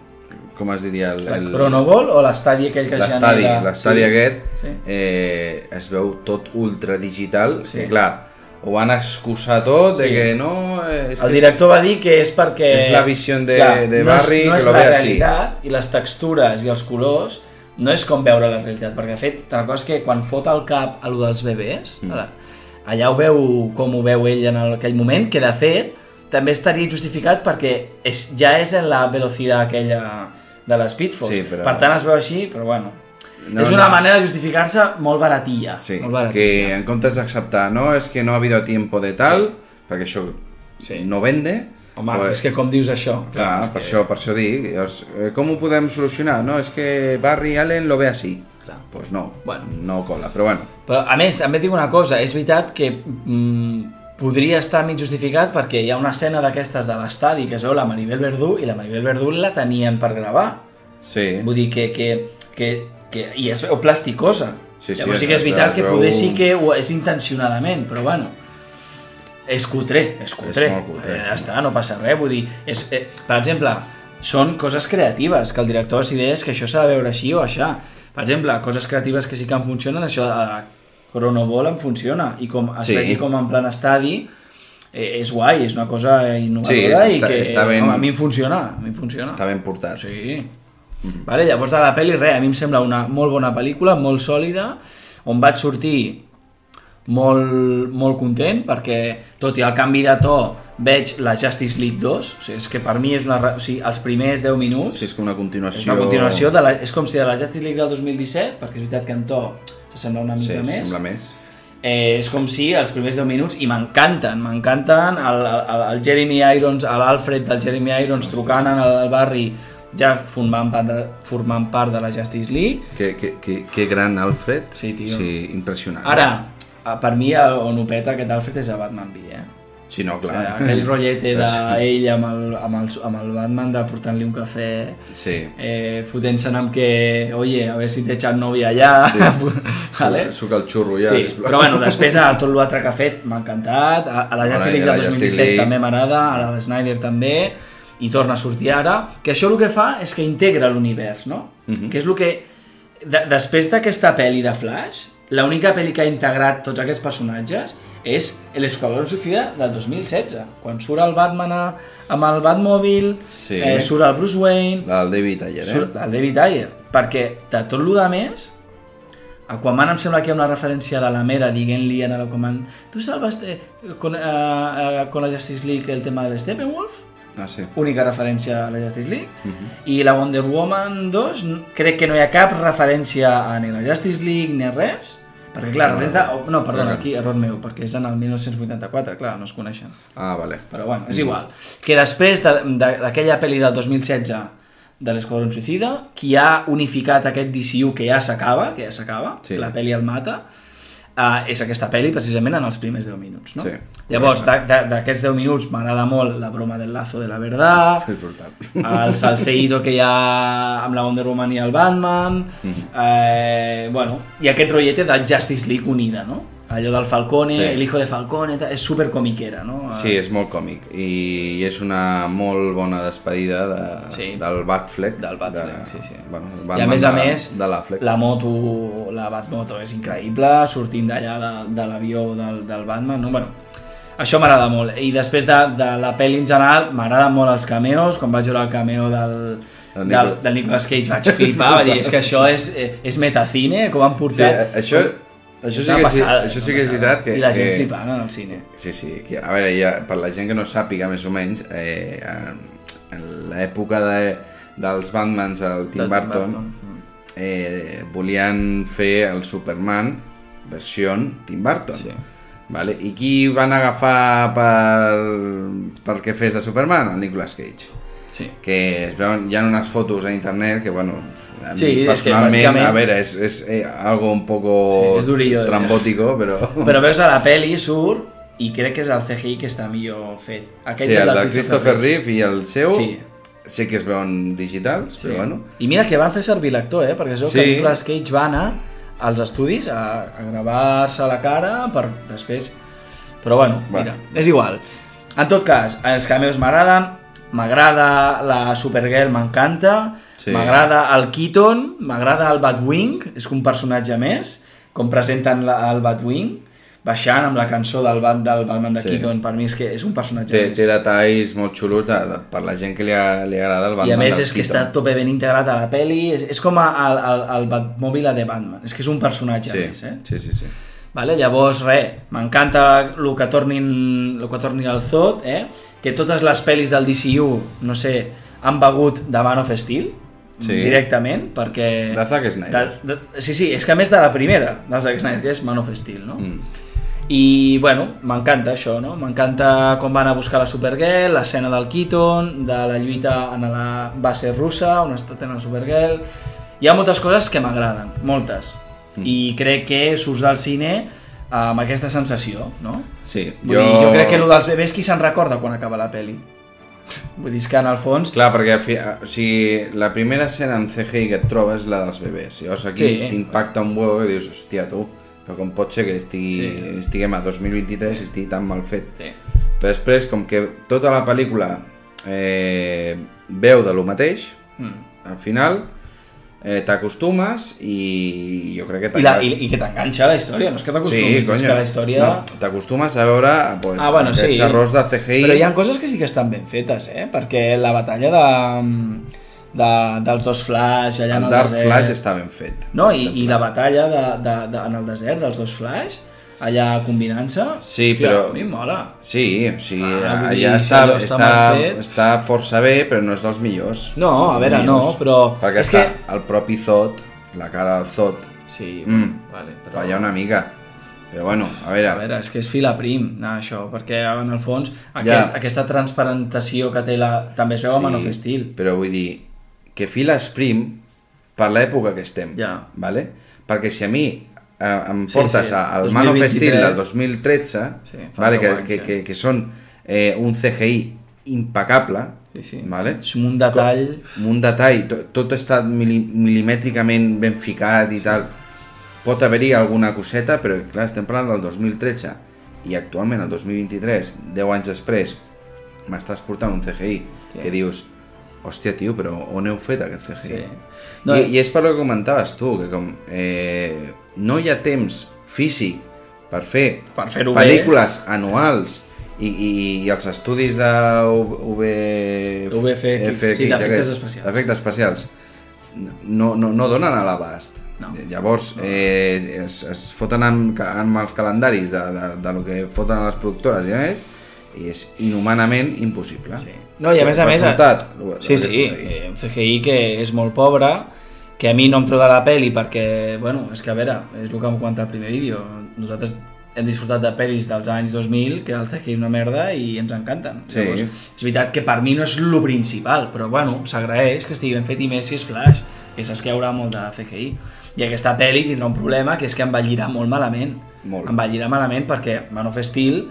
Com es diria? El, El Chronoball o l'estadi aquell que L'estadi, genera... l'estadi Sí. aquest, Sí. eh, es veu tot ultra digital, Sí. que clar, ho van excusar tot, de Sí. que no... eh, És El que director va dir que és perquè... És la visió de- de no és, no que és lo la ve así. realitat i les textures i els colors no és com veure la realitat, perquè de fet, te'n recordes que quan fot el cap a lo dels bebès, mm. allà ho veu com ho veu ell en aquell moment, que de fet també estaria justificat perquè és, ja és en la velocitat aquella de les Force. Sí, però- Per tant es veu així, però bueno. No, és una no. manera de justificar-se molt baratilla. Sí, molt baratilla. que en comptes d'acceptar, no, és que no ha habido tiempo de tal, perquè això Sí. no vende... Home, pues- és que com dius això? Clar, és per, que... això, per això dic, llavors, eh, com ho podem solucionar? No, és que Barry Allen lo ve així. Clar. Pues no, Bueno. no cola, però bueno. Però, a més, també et dic una cosa, és veritat que mm, podria estar mig justificat perquè hi ha una escena d'aquestes de l'estadi que es veu la Maribel Verdú i la Maribel Verdú la tenien per gravar. Sí, Vull dir que, que, que, que i es veu plasticosa. Sí, sí, Llavors sí que és veritat veu- que poder sí que ho és intencionadament, però bueno, és cutre, és cutre. És cutre. Eh, ja està, no passa res, vull dir, és, eh, per exemple, són coses creatives, que el director decideix que això s'ha de veure així o aixà. Per exemple, coses creatives que sí que em funcionen, això de Chronoball em funciona, i com es Sí. vegi com en plan estadi, eh, és guai, és una cosa innovadora Sí, i està- que està ben- home, a mi em funciona, a mi em funciona. està ben portat. Sí. Vale, llavors de la pel·li, res, a mi em sembla una molt bona pel·lícula, molt sòlida, on vaig sortir molt, molt content, perquè tot i el canvi de to veig la Justice League 2, o sigui, és que per mi és una... O sigui, els primers 10 minuts Sí, és com una és continuació... una continuació, de la, és com si de la Justice League del 2017, perquè és veritat que en to s'assembla una Sí, mica més, sembla més. eh, és com si els primers 10 minuts, i m'encanten, m'encanten el, el, el Jeremy Irons, l'Alfred del Jeremy Irons trucant al, al barri ja formant part, de, formant part de la Justice League. Que, que, que, que gran Alfred. Sí, tio. Sí, impressionant. Ara, a- per mi, el- on ho peta aquest Alfred és a Batman V, eh? Sí, no, O clar. sigui, aquell rotllete d'ell [laughs] amb, el, amb, el, amb el Batman de portant-li un cafè Sí. eh, fotent-se'n amb que, oye, a ver si te echan novia allà, [laughs] vale? Suc, suc el xurro ja. Sí, però bueno, després a [laughs] tot l'altre que ha fet m'ha encantat, a, a la Justice League Justice 2017 League. també m'agrada, a la de Snyder també, i torna a sortir ara, que això el que fa és que integra l'univers, no? Mhm. Que és el que... De, després d'aquesta pel·li de Flash, l'única pel·li que ha integrat tots aquests personatges és l'Esquadrón Suicida del 2016, quan surt el Batman a, amb el Batmòbil, Sí. eh, surt el Bruce Wayne, del David Ayer, eh? Surt el David Ayer, perquè de tot el de més, Aquaman em sembla que hi ha una referència de la Mera dient-li a l'Aquaman tu salvaste con, uh, uh, con la Justice League el tema del Steppenwolf? Ah, sí. Única referència a la Justice League. I la Wonder Woman 2 n- crec que no hi ha cap referència a ni la Justice League ni res. Perquè clar, representa... oh, No, perdona, aquí error meu, perquè és en el 1984, clar, no es coneixen. Ah, vale. Però bueno, és igual. Que després de- de- d'aquella pel·li del 2016 de l'Esquadrón Suicida, qui ha unificat aquest DCU que ja s'acaba, que ja s'acaba, Sí. la pel·li el mata, uh, és aquesta pel·li precisament en els primers 10 minuts, no? Sí. Llavors, d'aquests 10 minuts m'agrada molt la broma del lazo de la verdad, el salseïdo que hi ha amb la Wonder Woman i el Batman, Mhm. eh, bueno, i aquest rotllete de Justice League unida, no? Allò del Falcone, Sí. el hijo de Falcone, és super comiquera, no? Sí, és molt còmic i és una molt bona despedida de, Sí. del Batfleck. Del Batfleck, de, sí, sí. Bueno, el I a Batman més a de, més, de l'Affleck. la moto, la Batmoto és increïble, sortint d'allà de, de l'avió del, del Batman, no? Bueno, això m'agrada molt. I després de, de la pel·li en general, m'agraden molt els cameos, quan vaig veure el cameo del, Del del, Nicolas- del Nicolas Cage vaig flipar, vaig dir, és que això és, eh, és metacine, com han Sí, portat... això, això, sí que és, passada, això sí que és veritat que... I la gent que, flipant en el cine. Sí, sí. Que, a veure, ja, per la gent que no sàpiga més o menys, eh, en, en l'època de, dels Batmans del Tim Del Burton, Mm. eh, volien fer el Superman versió Tim Burton. Sí. Vale? I qui van agafar per, perquè fes de Superman? El Nicolas Cage. Sí. Que es veuen, hi ha unes fotos a internet que, bueno, a Sí, que personalment, bàsicament- a veure, és, és eh, algo un poco Sí, és durillo de trambótico, però... [laughs] Però veus a la pel·li, surt, i crec que és el CGI que està millor fet. Sí, el de Christopher Reeve i el seu Sí. sé que es veuen digitals, Sí. però bueno. I mira que van fer servir l'actor, eh? perquè es veu Sí. que Nicolas Cage va anar als estudis a, a gravar-se la cara per després... Però bueno, Va. mira, és igual. En tot cas, els cameos m'agraden, m'agrada la Supergirl, m'encanta, Sí. m'agrada el Keaton, m'agrada el Batwing, és un personatge més, com presenten la, el Batwing, baixant amb la cançó del, Bat, del Batman de Sí. Keaton, per mi és que és un personatge Té, més. té detalls molt xulos de, de, per la gent que li, a, li agrada el Batman I a més és que Keaton. està tope ben integrat a la peli, és, és com el, el, el Batmòbil de Batman, és que és un personatge sí, més, eh? sí, sí, sí. Vale? Llavors, res, m'encanta el que tornin, el que torni al Zod, eh? que totes les pel·lis del DCU, no sé, han begut de Man of Steel, Sí. directament, perquè... De Zack Snyder. De, de, sí, sí, és que a més de la primera, del Zack Snyder, que és Man of Steel, no? Mm. I, bueno, m'encanta això, no? M'encanta com van a buscar la Supergirl, l'escena del Keaton, de la lluita en la base russa, on està tenint la Supergirl... Hi ha moltes coses que m'agraden, moltes. Mm. I crec que surts del cine amb aquesta sensació, no? Sí, Vull jo... dir, jo crec que el dels bebès qui se'n recorda quan acaba la peli? Vull dir, que en el fons... Clar, perquè fi, o sigui, la primera escena en CGI que et trobes és la dels bebès. Llavors aquí Sí. t'impacta un huevo i dius, hòstia, tu, però com pot ser que estigui, Sí. estiguem a 2023 i estigui tan mal fet? Sí. Però després, com que tota la pel·lícula eh, veu de lo mateix, Mm. al final eh, t'acostumes i jo crec que I, la, t'enganxa. i, I que t'enganxa la història, no és que Sí, t'acostumis, és coño. que la història... No, T'acostumes a veure pues, Ah, bueno, aquests sí. errors de CGI. Però hi ha coses que sí que estan ben fetes, eh? Perquè la batalla de, de, dels dos Flash allà en el el Dark desert... Flash està ben fet. No, i, i la batalla de, de, de, en el desert dels dos Flash, allà combinant-se... Sí, hòstia, però- A mi mola. Sí, o sigui, Ah, allà està, allò està està, està força bé, però no és dels millors. No, a És veure, dels no, millors. però Perquè és està que- el propi Zod, la cara del Zod, Sí, Mm. vale, però... falla una mica. Però bueno, a veure, A veure, és que és fila prim, no, això, perquè en el fons aquest, Ja. aquesta transparentació que té la... també es veu a Man of Steel. però vull dir que files prim per l'època que estem, Ja. vale? perquè si a mi em Sí, portes sí, a- al Man of 2023, Steel del 2013, Sí, vale? 10 que, anys, que, eh? que, que són eh, un CGI impecable, Sí, sí. vale? És un detall... amb un detall, tot, tot està mili, milimètricament ben ficat i sí. tal. Pot haver-hi alguna coseta, però clar, estem parlant del 2013 i actualment, el 2023, 10 anys després, m'estàs portant un CGI Sí. que dius, hòstia, tio, però on heu fet aquest CGI? Sí. No, No, I, I és per lo que comentaves tu, que com eh, no hi ha temps físic per fer Per bé. pel·lícules anuals i, i, i els estudis de UV... VFX, sí, d'efectes especials. D'efectes especials. No, no, no donen a l'abast. No. Llavors, eh, es, es foten amb, amb els calendaris de, de, de lo que foten a les productores i, eh, i és inhumanament impossible. Sí. No, i a més a més... resultat, Sí, sí, eh, un CGI que és molt pobre, que a mi no em de la peli perquè, bueno, és que a veure, és el que em comenta al primer vídeo. Nosaltres hem disfrutat de pel·lis dels anys 2000 que el CGI és una merda i ens encanten. Sí. Llavors, és veritat que per mi no és lo principal, però bueno, s'agraeix que estigui ben fet i més si és Flash, que saps que hi haurà molt de CGI. I aquesta pel·li tindrà un problema, que és que envellirà molt malament. Molt. Envellirà malament perquè Man of Steel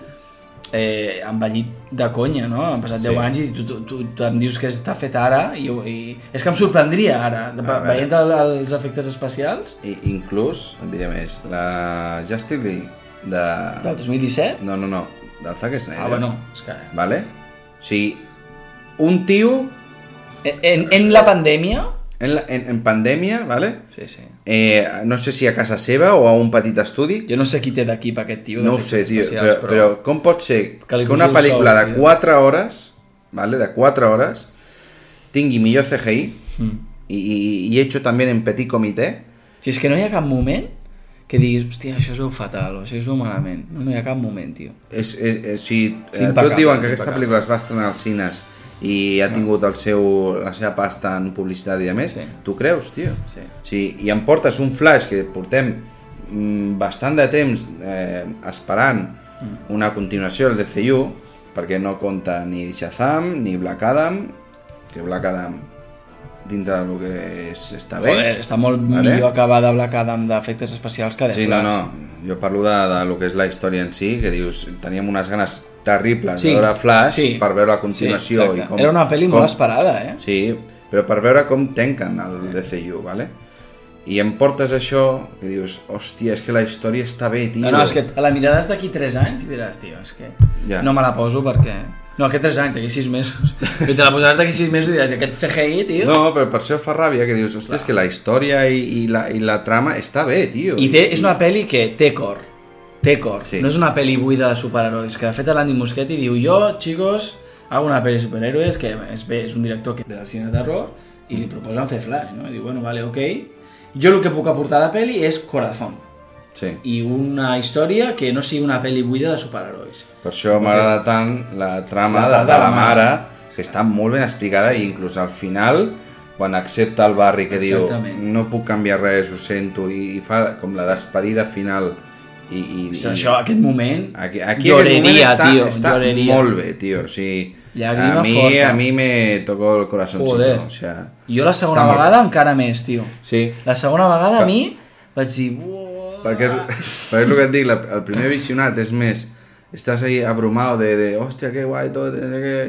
eh, envellit de conya, no? Han passat Sí. 10 anys i tu, tu, tu, tu em dius que està fet ara i, i és que em sorprendria ara, de, A veure. veient el, els efectes especials I, inclús, et diré més, la Justice League de... del 2017. No, no, no, del Zack Snyder. Ah, bueno, és que... Vale? O sigui, un tio En, en, en la pandèmia... en, la, en, en pandèmia, vale? Sí, sí. Eh, no sé si a casa seva o a un petit estudi, Jo no sé qui té d'equip aquest tio. no ho sé, tio, però, especials, però com pot ser Que que, una pel·lícula sou, de tio. 4 hores, vale, de 4 hores, tingui millor CGI Mm. i, i, i hecho també en petit comitè, Si és que no hi ha cap moment que diguis, hòstia, això es veu fatal, o això es veu malament. No, no hi ha cap moment, tio. És, és, és, si eh, tot diuen que aquesta pel·lícula es va estrenar als cines i ha tingut el seu, la seva pasta en publicitat i a més, Sí. tu creus, tio? Sí. Si, I em portes un flash que portem mm, bastant de temps eh, esperant Mm. una continuació del DCU, perquè no compta ni Shazam ni Black Adam, que Black Adam dintre del que és, està bé. Joder, està molt Vale. millor acabar de Black Adam d'efectes especials que de Sí, no, Flash. no, jo parlo de, de lo que és la història en si, que dius, teníem unes ganes terribles Sí, de veure Flash sí. per veure a continuació. Sí, i com, Era una pel·li com, molt esperada, eh? Sí, però per veure com tanquen el DCU, vale? I em portes això, que dius, hòstia, és que la història està bé, tio. No, no, és que la miraràs d'aquí 3 anys i diràs, tio, és que Ja. no me la poso perquè... No, aquest 3 anys, d'aquí 6 mesos. [laughs] I te la posaràs d'aquí 6 mesos i diràs, aquest CGI, tio... No, però per això fa ràbia, que dius, hòstia, és que la història i, i, la, i la trama està bé, tio. I té, és una pel·li que té cor. Té cor. Sí. No és una pel·li buida de superherois. Que de fet l'Andy Muschietti diu, jo, chicos, hago una pel·li de superhéroes que és, bé, és un director que ve del cine de terror i li proposen fer Flash, no? I diu, bueno, vale, ok. Jo el que puc aportar a la pel·li és corazón. Sí. I una història que no sigui una pel·li buida de superherois. Per això m'agrada tant la trama La de, part de la mare, que està molt ben explicada i inclús al final, quan accepta el barri que diu no puc canviar res, ho sento, i, i fa com la despedida final I, i, És això, aquest moment, Aquí, aquí aquest moment lloreria, està, tio, està lloreria. molt bé, tio. O sigui, Llàgrima a mi, forta. a mi me tocó el corazoncito. Joder. O sea, Jo la segona està molt vegada encara més, tio. Sí, La segona vegada a mi vaig dir... "Uah". perquè perquè és el que et dic, la, el primer visionat és més, estàs ahí abrumado de, de hòstia, que guai, tot,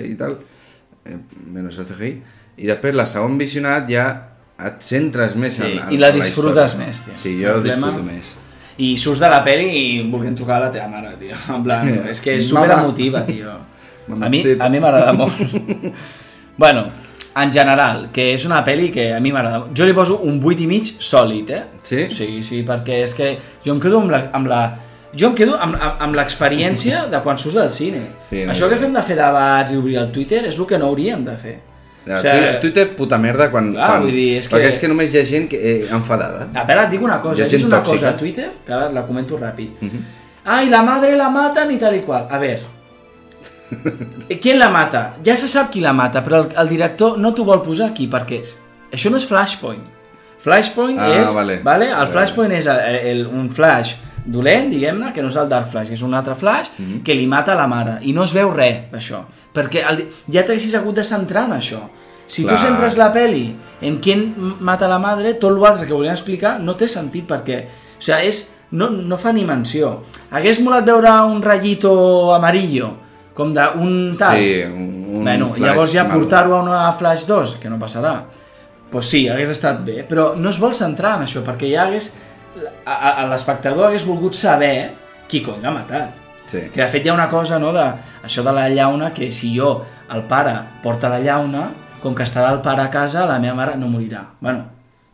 i tal, eh, menos el CGI, i després la segon visionat ja et centres més Sí, en, en i la en disfrutes història. més, tio. Sí, jo El disfruto més. I surts de la peli i volguem trucar a la teva mare, tio. En plan, Sí. és que és Mama. super emotiva, tio. A mi, a mi m'agrada molt. [laughs] bueno, en general, que és una peli que a mi m'agrada molt. Jo li poso un 8 i mig sòlid, eh? Sí? Sí, sí, perquè és que jo em quedo amb la... Amb la jo em quedo amb, amb, amb l'experiència de quan surts del cine. Sí, no, Això que fem de fer debats i obrir el Twitter és el que no hauríem de fer. Ja, O sigui, Twitter, puta merda, quan... Clar, quan vull dir, és perquè que- és que només hi ha gent que, eh, enfadada. A veure, et dic una cosa, gent una tòxica. cosa a Twitter, que ara la comento ràpid. Ai, la madre la matan i tal i qual. A veure, [laughs] ¿quién la mata? Ja se sap qui la mata, però el, el director no t'ho vol posar aquí, perquè és, això no és Flashpoint. Flashpoint Ah, és, vale. vale? el Flashpoint és el, el, un flash dolent, diguem-ne, que no és el Dark Flash, és un altre flash Mhm. que li mata la mare, i no es veu res d'això, perquè el, ja t'haguessis hagut de centrar en això. Si Clar. tu centres la peli en qui mata la madre, tot l'altre que volien explicar no té sentit perquè, o sigui, és, no, no fa ni menció. Hagués molat veure un ratllito amarillo, com d'un tal. Sí, un, un bueno, flash llavors ja portar-ho a una Flash 2, que no passarà, pues sí, hagués estat bé, però no es vol centrar en això, perquè ja hagués, l'espectador hagués volgut saber qui cony l'ha matat. Sí. Que de fet hi ha una cosa, no?, de, això de la llauna, que si jo, el pare, porta la llauna, com que estarà el pare a casa, la meva mare no morirà. Bueno,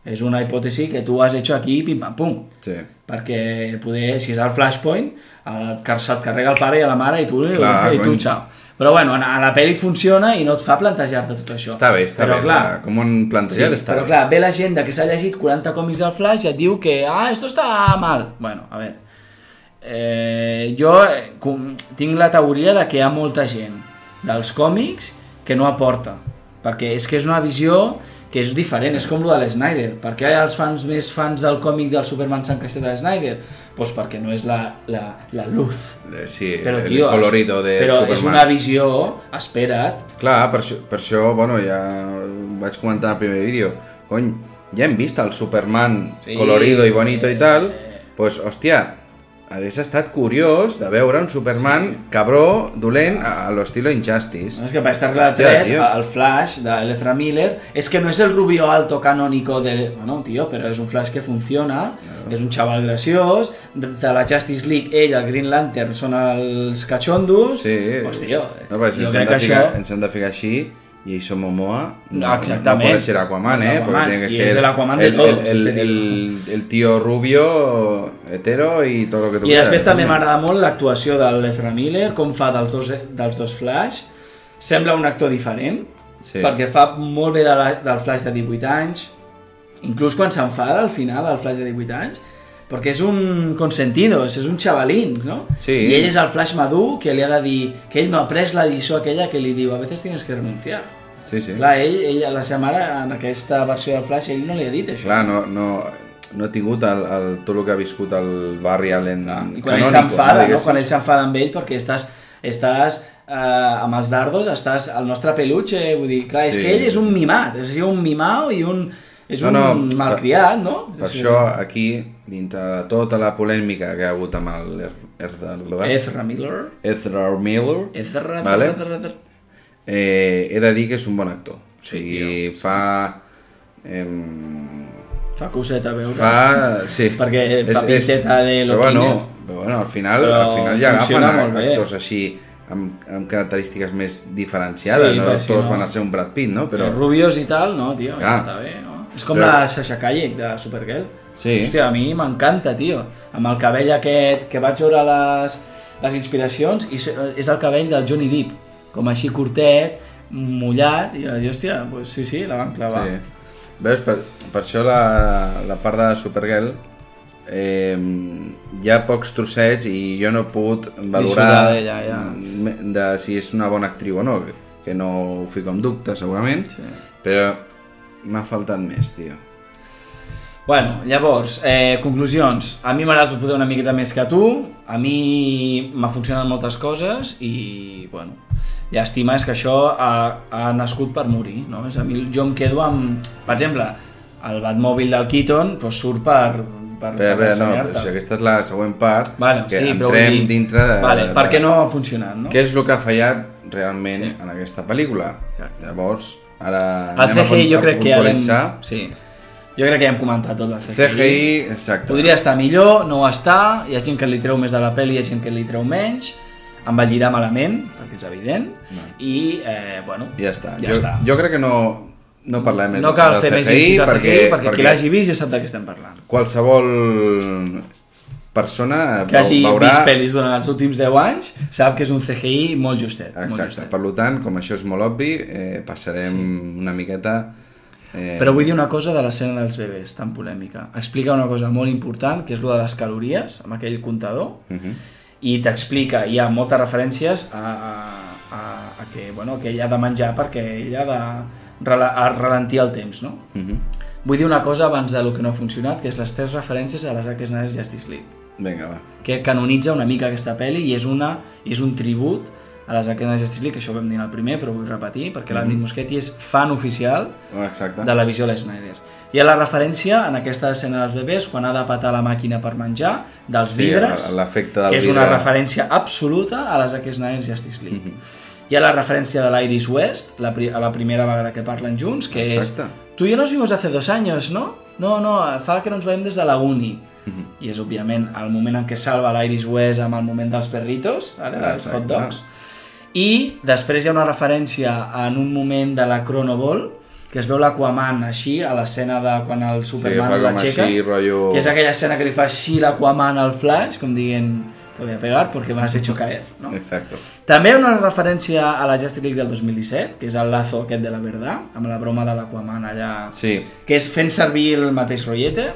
és una hipòtesi que tu has hecho aquí, pim pam pum. Sí. Perquè poder, si és el flashpoint, el, se't carrega el pare i a la mare i tu, Clar, i tu xau. Però bueno, a la pel·li et funciona i no et fa plantejar-te tot això. Està bé, està però, bé. Clar, clar, com ho han Sí, plantejat, està però bé. clar, ve la gent que s'ha llegit 40 còmics del Flash i et diu que, ah, esto està mal. Bueno, a veure, eh, jo eh, com, tinc la teoria de que hi ha molta gent dels còmics que no aporta, perquè és que és una visió que és diferent, és com lo de l'Snyder. Per què els fans més fans del còmic del Superman s'han queixat de l'Snyder? Doncs pues perquè no és la, la, la luz. Eh, Sí, Però, el tio, colorido de però Superman. és una visió, espera't, Clar, per això, per això, bueno, ja vaig comentar en el primer vídeo, cony, ja hem vist el Superman Sí. colorido i bonito i tal, pues, hòstia, hagués estat curiós de veure un Superman sí. cabró, dolent, a, l'estilo Injustice. No, es que para Star Trek Hostia, 3, tío. el Flash de Ezra Miller, es que no es el rubio alto canónico de... Bueno, tío, pero es un Flash que funciona, és un xaval graciós, de, la Justice League, ell, el Green Lantern, són els cachondos, Sí. pues, tío, no, però si ens hem, de ficar, això... ens hem de ficar així, i Jason Momoa no, No, exactament. no puede ser Aquaman, eh? Porque Aquaman, tiene que y ser es el Aquaman de el, todos, el, el, este el, el tío rubio, hetero i tot el que tu I després quieras, també també. m'agrada molt l'actuació de l'Ezra Miller, com fa dels dos, dels dos Flash. Sembla un actor diferent, Sí. perquè fa molt bé de la, del Flash de 18 anys, inclús quan s'enfada al final, el Flash de 18 anys, perquè és un consentido, és un xavalín, no? Sí. I ell és el Flash madur que li ha de dir que ell no ha après la lliçó aquella que li diu a veces tienes que renunciar. Sí, sí. Clar, ell, ell, la seva mare, en aquesta versió del Flash, ell no li ha dit això. Clar, no, no, no ha tingut el, el, tot el que ha viscut el Barry Allen I quan ell canònico, s'enfada, no? diguéssim. Quan ell s'enfada amb ell perquè estàs, estàs eh, amb els dardos, estàs el nostre peluche, vull dir, clar, és Sí, que ell és un mimat, és un mimau i un, és No, un no, malcriat, no? Per Sí. això aquí, dintre de tota la polèmica que ha hagut amb el Er- Ezra, Ezra Miller. Ezra Miller, Ezra, Vale. Eh, he de dir que és un bon actor. O Sí, sigui, fa... Em, Fa coseta a veure. fa... Sí. Perquè fa pinteta de Però bueno, però bueno, al final, Però al final ja agafen actors així amb, amb característiques més diferenciades, Sí, no tots no- van a ser un Brad Pitt, no? Però... Però, Rubios i tal, no, tio, ja Clar. està bé, no? És com Però- la Sasha Kayek de Supergirl. Sí. Hòstia, a mi m'encanta, tio. Amb el cabell aquest que vaig veure les, les inspiracions i és és el cabell del Johnny Depp, com així curtet, mullat, i jo hòstia, pues sí, sí, la van clavar. Sí. Veus, per, per això la, la part de Supergirl eh, hi ha pocs trossets i jo no he pogut valorar ja. de si és una bona actriu o no, que, que no ho fico en dubte segurament, Sí. però m'ha faltat més, tio. Bueno, llavors, eh, conclusions. A mi m'ha agradat poder una miqueta més que a tu, a mi m'ha funcionat moltes coses i, bueno, llàstima és que això ha, ha nascut per morir, no? És a mi, jo em quedo amb, per exemple, el Batmòbil del Keaton doncs surt per, per, Bé, bé, no, però si aquesta és la següent part, Vale, que sí, entrem dir- dintre de... Vale, de, per què no ha funcionat, no? Què és el que ha fallat realment Sí. en aquesta pel·lícula? Exacte. Llavors, ara El CGI jo crec que ja. Sí. Jo crec que ja hem comentat tot el CGI. CGI, exacte. Podria estar millor, no ho està, hi ha gent que li treu més de la pel·li, hi ha gent que li treu menys, envellirà malament, perquè és evident, i, eh, bueno, Ja està. Ja jo, està. jo crec que no, no parlem més no cal del fer més CGI incís al perquè, CGI, perquè, perquè qui l'hagi vist ja sap de què estem parlant. qualsevol persona Que hagi veurà... vist pel·lis durant els últims 10 anys sap que és un CGI molt justet. molt Exacte, justet. per tant, com això és molt obvi, eh, passarem una miqueta... Eh, Però vull dir una cosa de l'escena dels bebès, tan polèmica. Explica una cosa molt important, que és lo de les calories, amb aquell comptador, Uh -huh. i t'explica, hi ha moltes referències a, a, a, a que, bueno, que ell ha de menjar perquè ell ha de rela a ralentir el temps, no? Uh -huh. Vull dir una cosa abans de lo que no ha funcionat, que és les tres referències a la Zack Snyder's Justice League, Vinga, va. que canonitza una mica aquesta pel·li i és, una, és un tribut a la Zack Snyder's Justice League, que això ho vam dir en el primer, però ho vull repetir, perquè l'Andy Muschietti és fan oficial Oh, Exacte. de la visió de Snyder. Hi ha la referència en aquesta escena dels bebès quan ha de patar la màquina per menjar, dels Sí, vidres, l'efecte del que és una vidre. referència absoluta a la Zack Snyder's Justice League. Hi ha la referència de l'Iris West, la, pri a la primera vegada que parlen junts, que Exacte. és... Tu i jo nos vimos hace dos años, ¿no? No, no, fa que no ens veiem des de la uni. I és, òbviament, el moment en què salva l'Iris West amb el moment dels perritos, ara, els hot dogs. I després hi ha una referència en un moment de la Chrono Ball, que es veu l'Aquaman així, a l'escena de quan el Superman com l'aixeca, rotllo- que és aquella escena que li fa així l'Aquaman al Flash, com dient, te voy a pegar porque me has hecho caer, no? Exacte. També hi ha una referència a la Justice League del 2017, que és el lazo aquest de la verdad, amb la broma de l'Aquaman allà, Sí, que és fent servir el mateix rotllete.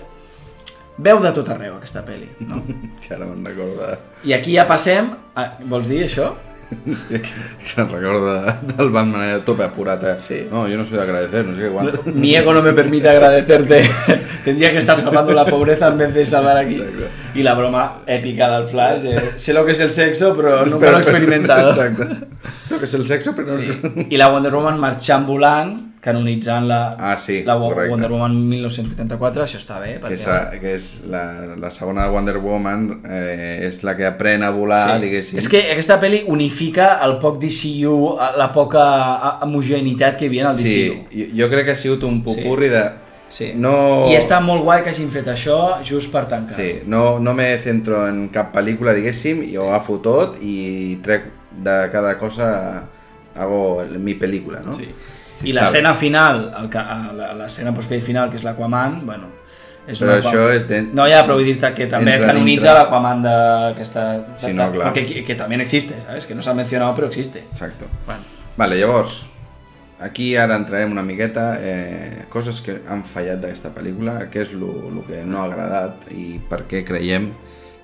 Veu de tot arreu aquesta pel·li, no? [laughs] que ara me'n recorda... I aquí ja passem... A... Vols dir això? [laughs] Sí, que [laughs] recorda del Batman allà tope? Sí. No, yo no soy de agradecer, no sé qué cuánto. Mi ego no me permite agradecerte. [laughs] Tendría que estar salvando la pobreza en vez de salvar aquí. Exacte. Y la broma épica del Flash. eh, sé lo que es el sexo, pero nunca lo he experimentado. Exacte. Això que és el sexo, però no... Sí. I la Wonder Woman volant, canonitzant la, Ah, sí, la correcte. Wonder Woman 1984, això està bé. Que Perquè, és, que és la, la segona de Wonder Woman, eh, és la que aprèn a volar, Sí. diguéssim. És que aquesta pel·li unifica el poc DCU, la poca homogeneïtat que hi havia en el Sí, DCU. jo, jo crec que ha sigut un pupurri de... Sí. No... I està molt guai que hagin fet això just per tancar. Sí, no, no me centro en cap pel·lícula, diguéssim, i ho agafo tot i trec de cada cosa hago mi pel·lícula, no? Sí. Sí, I l'escena final, l'escena postcrèdit final, que és l'Aquaman, bueno, és Però una això és de- No, ja, però vull dir-te que també entra canonitza dintre. l'Aquaman d'aquesta... Sí, no, clar. Que, que también existe, ¿sabes? Que no s'ha mencionat, però existe. Exacto. Bueno, Vale, llavors, aquí ara entrarem una miqueta eh, coses que han fallat d'aquesta pel·lícula, què és el que no ha agradat i per què creiem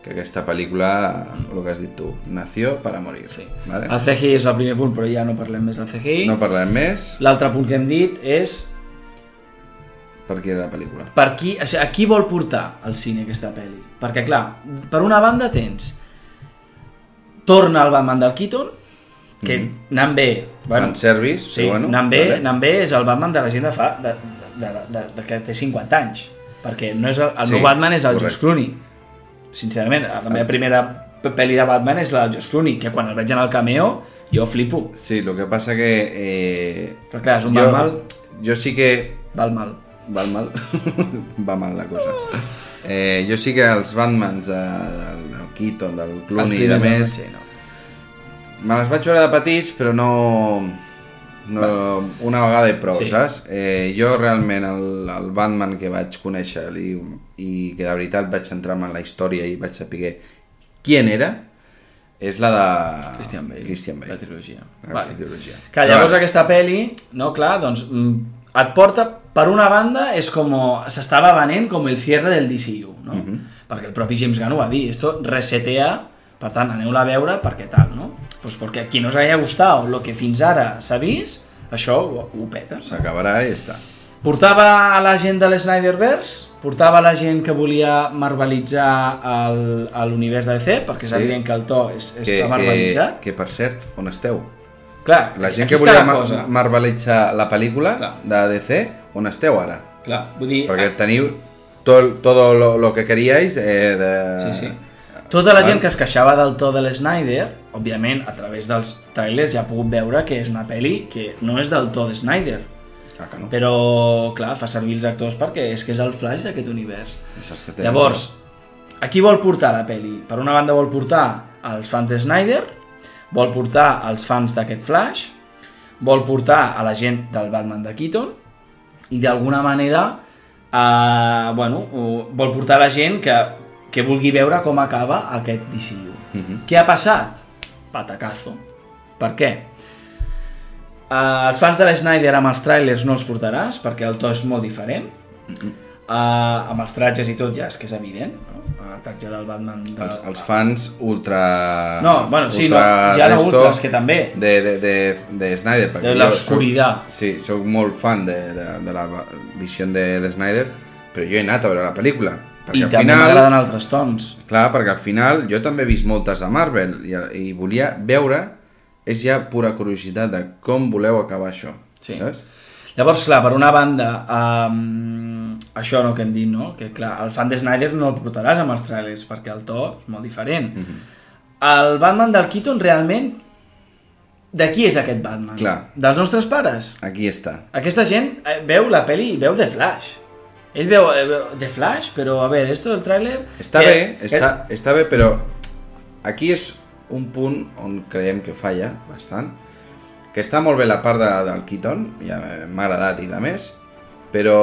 que aquesta pel·lícula, el que has dit tu, nació per a morir. sí. Vale? El CGI és el primer punt, però ja no parlem més del CGI. No parlem més, L'altre punt que hem dit és per qui era la pel·lícula. per qui, o sigui, a qui vol portar al cine aquesta pel·li? Perquè, clar, per una banda tens torna el Batman del Keaton, que Mhm. anant bé... Fan service, sí, però bueno, anant, bé, vale. anant bé és el Batman de la gent de fa... De, de, de, de, de que té 50 anys. Perquè no és el, el Sí, meu Batman és el correcte. Josh Clooney. Sincerament, la meva primera pel·li de Batman és la del Josh Clooney, que quan el veig en el cameo jo flipo. Sí, el que passa que... Eh, Però clar, és un jo, mal, Jo sí que... val mal. Val mal? [laughs] Va mal la cosa. Eh, jo sí que els Batmans de, del, del Keaton, del Clooney i de més, sí, no. Me les vaig veure de petits, però no... no una vegada i prou, Sí. saps? Eh, jo realment el, el Batman que vaig conèixer i, i que de veritat vaig centrar-me en la història i vaig saber qui era, és la de... Christian Bale. Christian Bale. La trilogia. La Vale. trilogia. Que llavors Vale. aquesta pel·li, no, clar, doncs mm, et porta, per una banda, és com s'estava venent com el cierre del DCU, no? Mhm. Perquè el propi James Gunn ho va dir, esto resetea, per tant, aneu-la a veure perquè tal, no? Pues perquè a qui no us haya gustat lo que fins ara s'ha vist, això ho, ho peta. S'acabarà i ja està. Portava a la gent de l'Snyderverse, portava a la gent que volia marvelitzar l'univers de DC, perquè és Sí. evident que el to és, Que, està que, marvelitzat. que, per cert, on esteu? Clar, La gent que volia la ma cosa. marvelitzar la pel·lícula Clar. de DC, on esteu ara? Clar, vull dir... Perquè teniu tot, todo lo, lo que queríais eh, de... Sí, sí. Tota la gent que es queixava del to de l'Snyder, òbviament, a través dels trailers ja ha pogut veure que és una pel·li que no és del to de Snyder, Ah, que no. però, clar, fa servir els actors perquè és que és el flash d'aquest univers. Saps que té- Llavors, a qui vol portar la pel·li? Per una banda vol portar als fans de Snyder, vol portar als fans d'aquest Flash, vol portar a la gent del Batman de Keaton i d'alguna manera eh, bueno, vol portar a la gent que, que vulgui veure com acaba aquest DCU. Mhm. Què ha passat? Patacazo. Per què? Uh, els fans de l'Snyder amb els trailers no els portaràs perquè el to és molt diferent. Uh, amb els tratges i tot ja és que és evident, no? El tratge del Batman... De... Els, els fans ultra... No, bueno, sí, no, ja no ultras, que també. De, de, de, de Snyder. perquè De soc- Sí, sóc molt fan de, de, de la visió de, de Snyder, però jo he anat a veure la pel·lícula. Perquè I al també final... m'agraden altres tons. Clar, perquè al final jo també he vist moltes de Marvel i, i volia veure, és ja pura curiositat de com voleu acabar això, Sí. saps? Llavors, clar, per una banda, um, això no que hem dit, no? Que clar, el fan de Snyder no el portaràs amb els trailers, perquè el to és molt diferent. Mhm. El Batman del Keaton realment... De qui és aquest Batman? Clar. Dels nostres pares? Aquí està. Aquesta gent eh, veu la peli i veu The Flash. Ell veu, eh, veu The Flash, però a veure, esto del tràiler... Està que- bé, que- està, està bé, però aquí és un punt on creiem que falla bastant, que està molt bé la part de, del Keaton, ja m'ha agradat i de més, però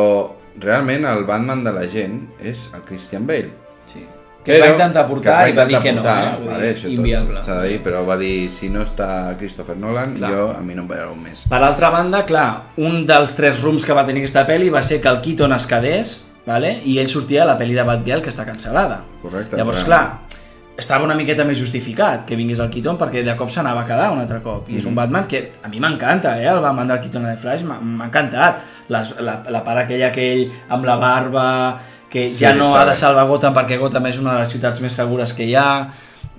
realment el Batman de la gent és el Christian Bale. Sí. Que es va intentar portar que es i va dir intentar que no, portar, eh? Vale, això inviable. s'ha de dir, però va dir, si no està Christopher Nolan, Clar. jo a mi no em un mes. Per altra banda, clar, un dels tres rooms que va tenir aquesta pel·li va ser que el Keaton es quedés, vale? i ell sortia a la pel·li de Batgirl, que està cancel·lada. Correcte, Llavors, clar. clar, estava una miqueta més justificat que vingués el Keaton perquè de cop s'anava a quedar un altre cop. I és Mhm. un Batman que a mi m'encanta, eh? el Batman del Keaton de Flash m'ha encantat. Les, la, la part aquella que ell amb la barba, que Sí, ja no ha de salvar Gotham perquè Gotham és una de les ciutats més segures que hi ha.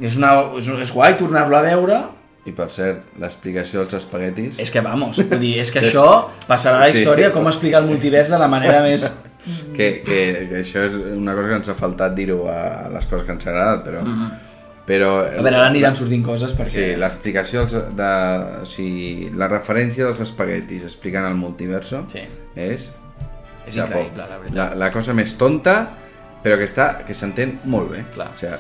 És, una, és, és guai tornar-lo a veure, I per cert, l'explicació dels espaguetis... és que vamos, vull dir, és que [laughs] això passarà a la Sí. història com explicar el multivers de la manera més... que, que, que això és una cosa que ens ha faltat dir-ho a les coses que ens ha agradat, però... però Mm-hmm. A veure, ara aniran sortint coses perquè... Sí, l'explicació de, o sigui, la referència dels espaguetis explicant el multiverso Sí. és És Japó. increïble, la veritat. la, la cosa més tonta però que està que s'entén molt bé Clar. o sigui,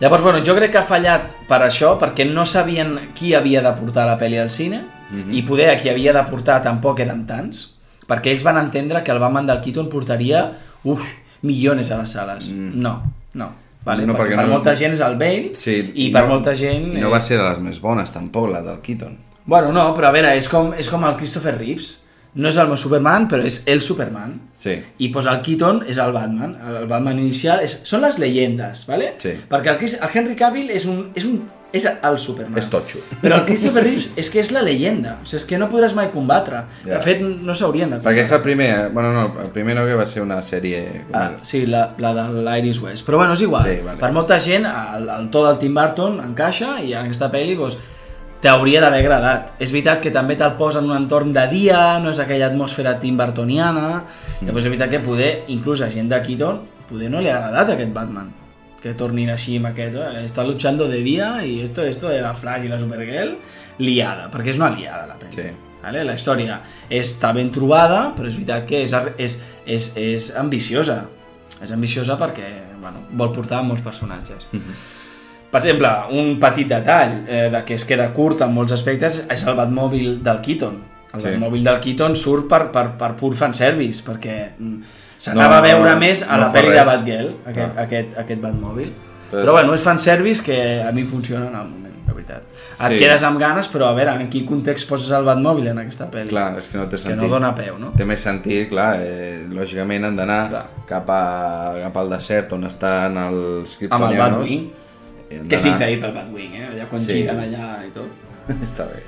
Llavors, bueno, jo crec que ha fallat per això, perquè no sabien qui havia de portar la pel·li al cine, Mhm. i poder a qui havia de portar tampoc eren tants, perquè ells van entendre que el Batman del Keaton portaria, uf, milions a les sales. No, no. Vale? Mm. No, perquè, perquè per no- molta gent és el Bale, sí, i per no, molta gent... no eh, va ser de les més bones tampoc la del Keaton Bueno, no, però a veure, és com, és com el Christopher Reeves. No és el meu Superman, però és el Superman. sí, I pues el Keaton és el Batman, el Batman inicial, és, són les llegendes, ¿vale? Sí. Perquè el, Chris- el Henry Cavill és, un, és, un, és el Superman. és totxo Però el Christopher Reeves és que és la llegenda, o sigui, és que no podràs mai combatre. Ja. De fet, no s'haurien de perquè combatre. és el primer, eh? bueno no, el primer no que va ser una sèrie Ah, sí, la, la de l'Iris West. Però bueno, és igual. Sí, vale. Per molta gent, el, el to del Tim Burton encaixa i en aquesta pel·li doncs, t'hauria d'haver agradat. És veritat que també te'l posa en un entorn de dia, no és aquella atmosfera Tim Burtoniana, mm. llavors és veritat que poder, inclús a gent de Keaton, poder no li ha agradat aquest Batman. Que tornin així amb aquest, eh? està luchando de dia i esto, esto de la Flash i la Supergirl, liada, perquè és una liada la pel·li. Sí. Vale? La història està ben trobada, però és veritat que és, és, és, és ambiciosa. És ambiciosa perquè bueno, vol portar molts personatges. Per exemple, un petit detall eh, de que es queda curt en molts aspectes és el Batmòbil del Keaton. El Sí. Batmòbil del Keaton surt per, per, per pur fanservice, perquè mm, s'anava No, a veure no, més a no la pel·li de. Batgirl, aquest, Ah. aquest, aquest Batmòbil. Però- Però bueno, és fanservice que a mi funciona en el moment, de veritat. Et Sí. quedes amb ganes, però a veure, en quin context poses el Batmòbil en aquesta pel·li? clar, és que no té que sentit no dona peu, no? té més sentit, clar, eh, lògicament han d'anar cap, a, cap al desert on estan els Amb el Batwing, que és increïble el Batwing, eh? Allà quan Sí. giren allà i tot. [laughs] Està bé.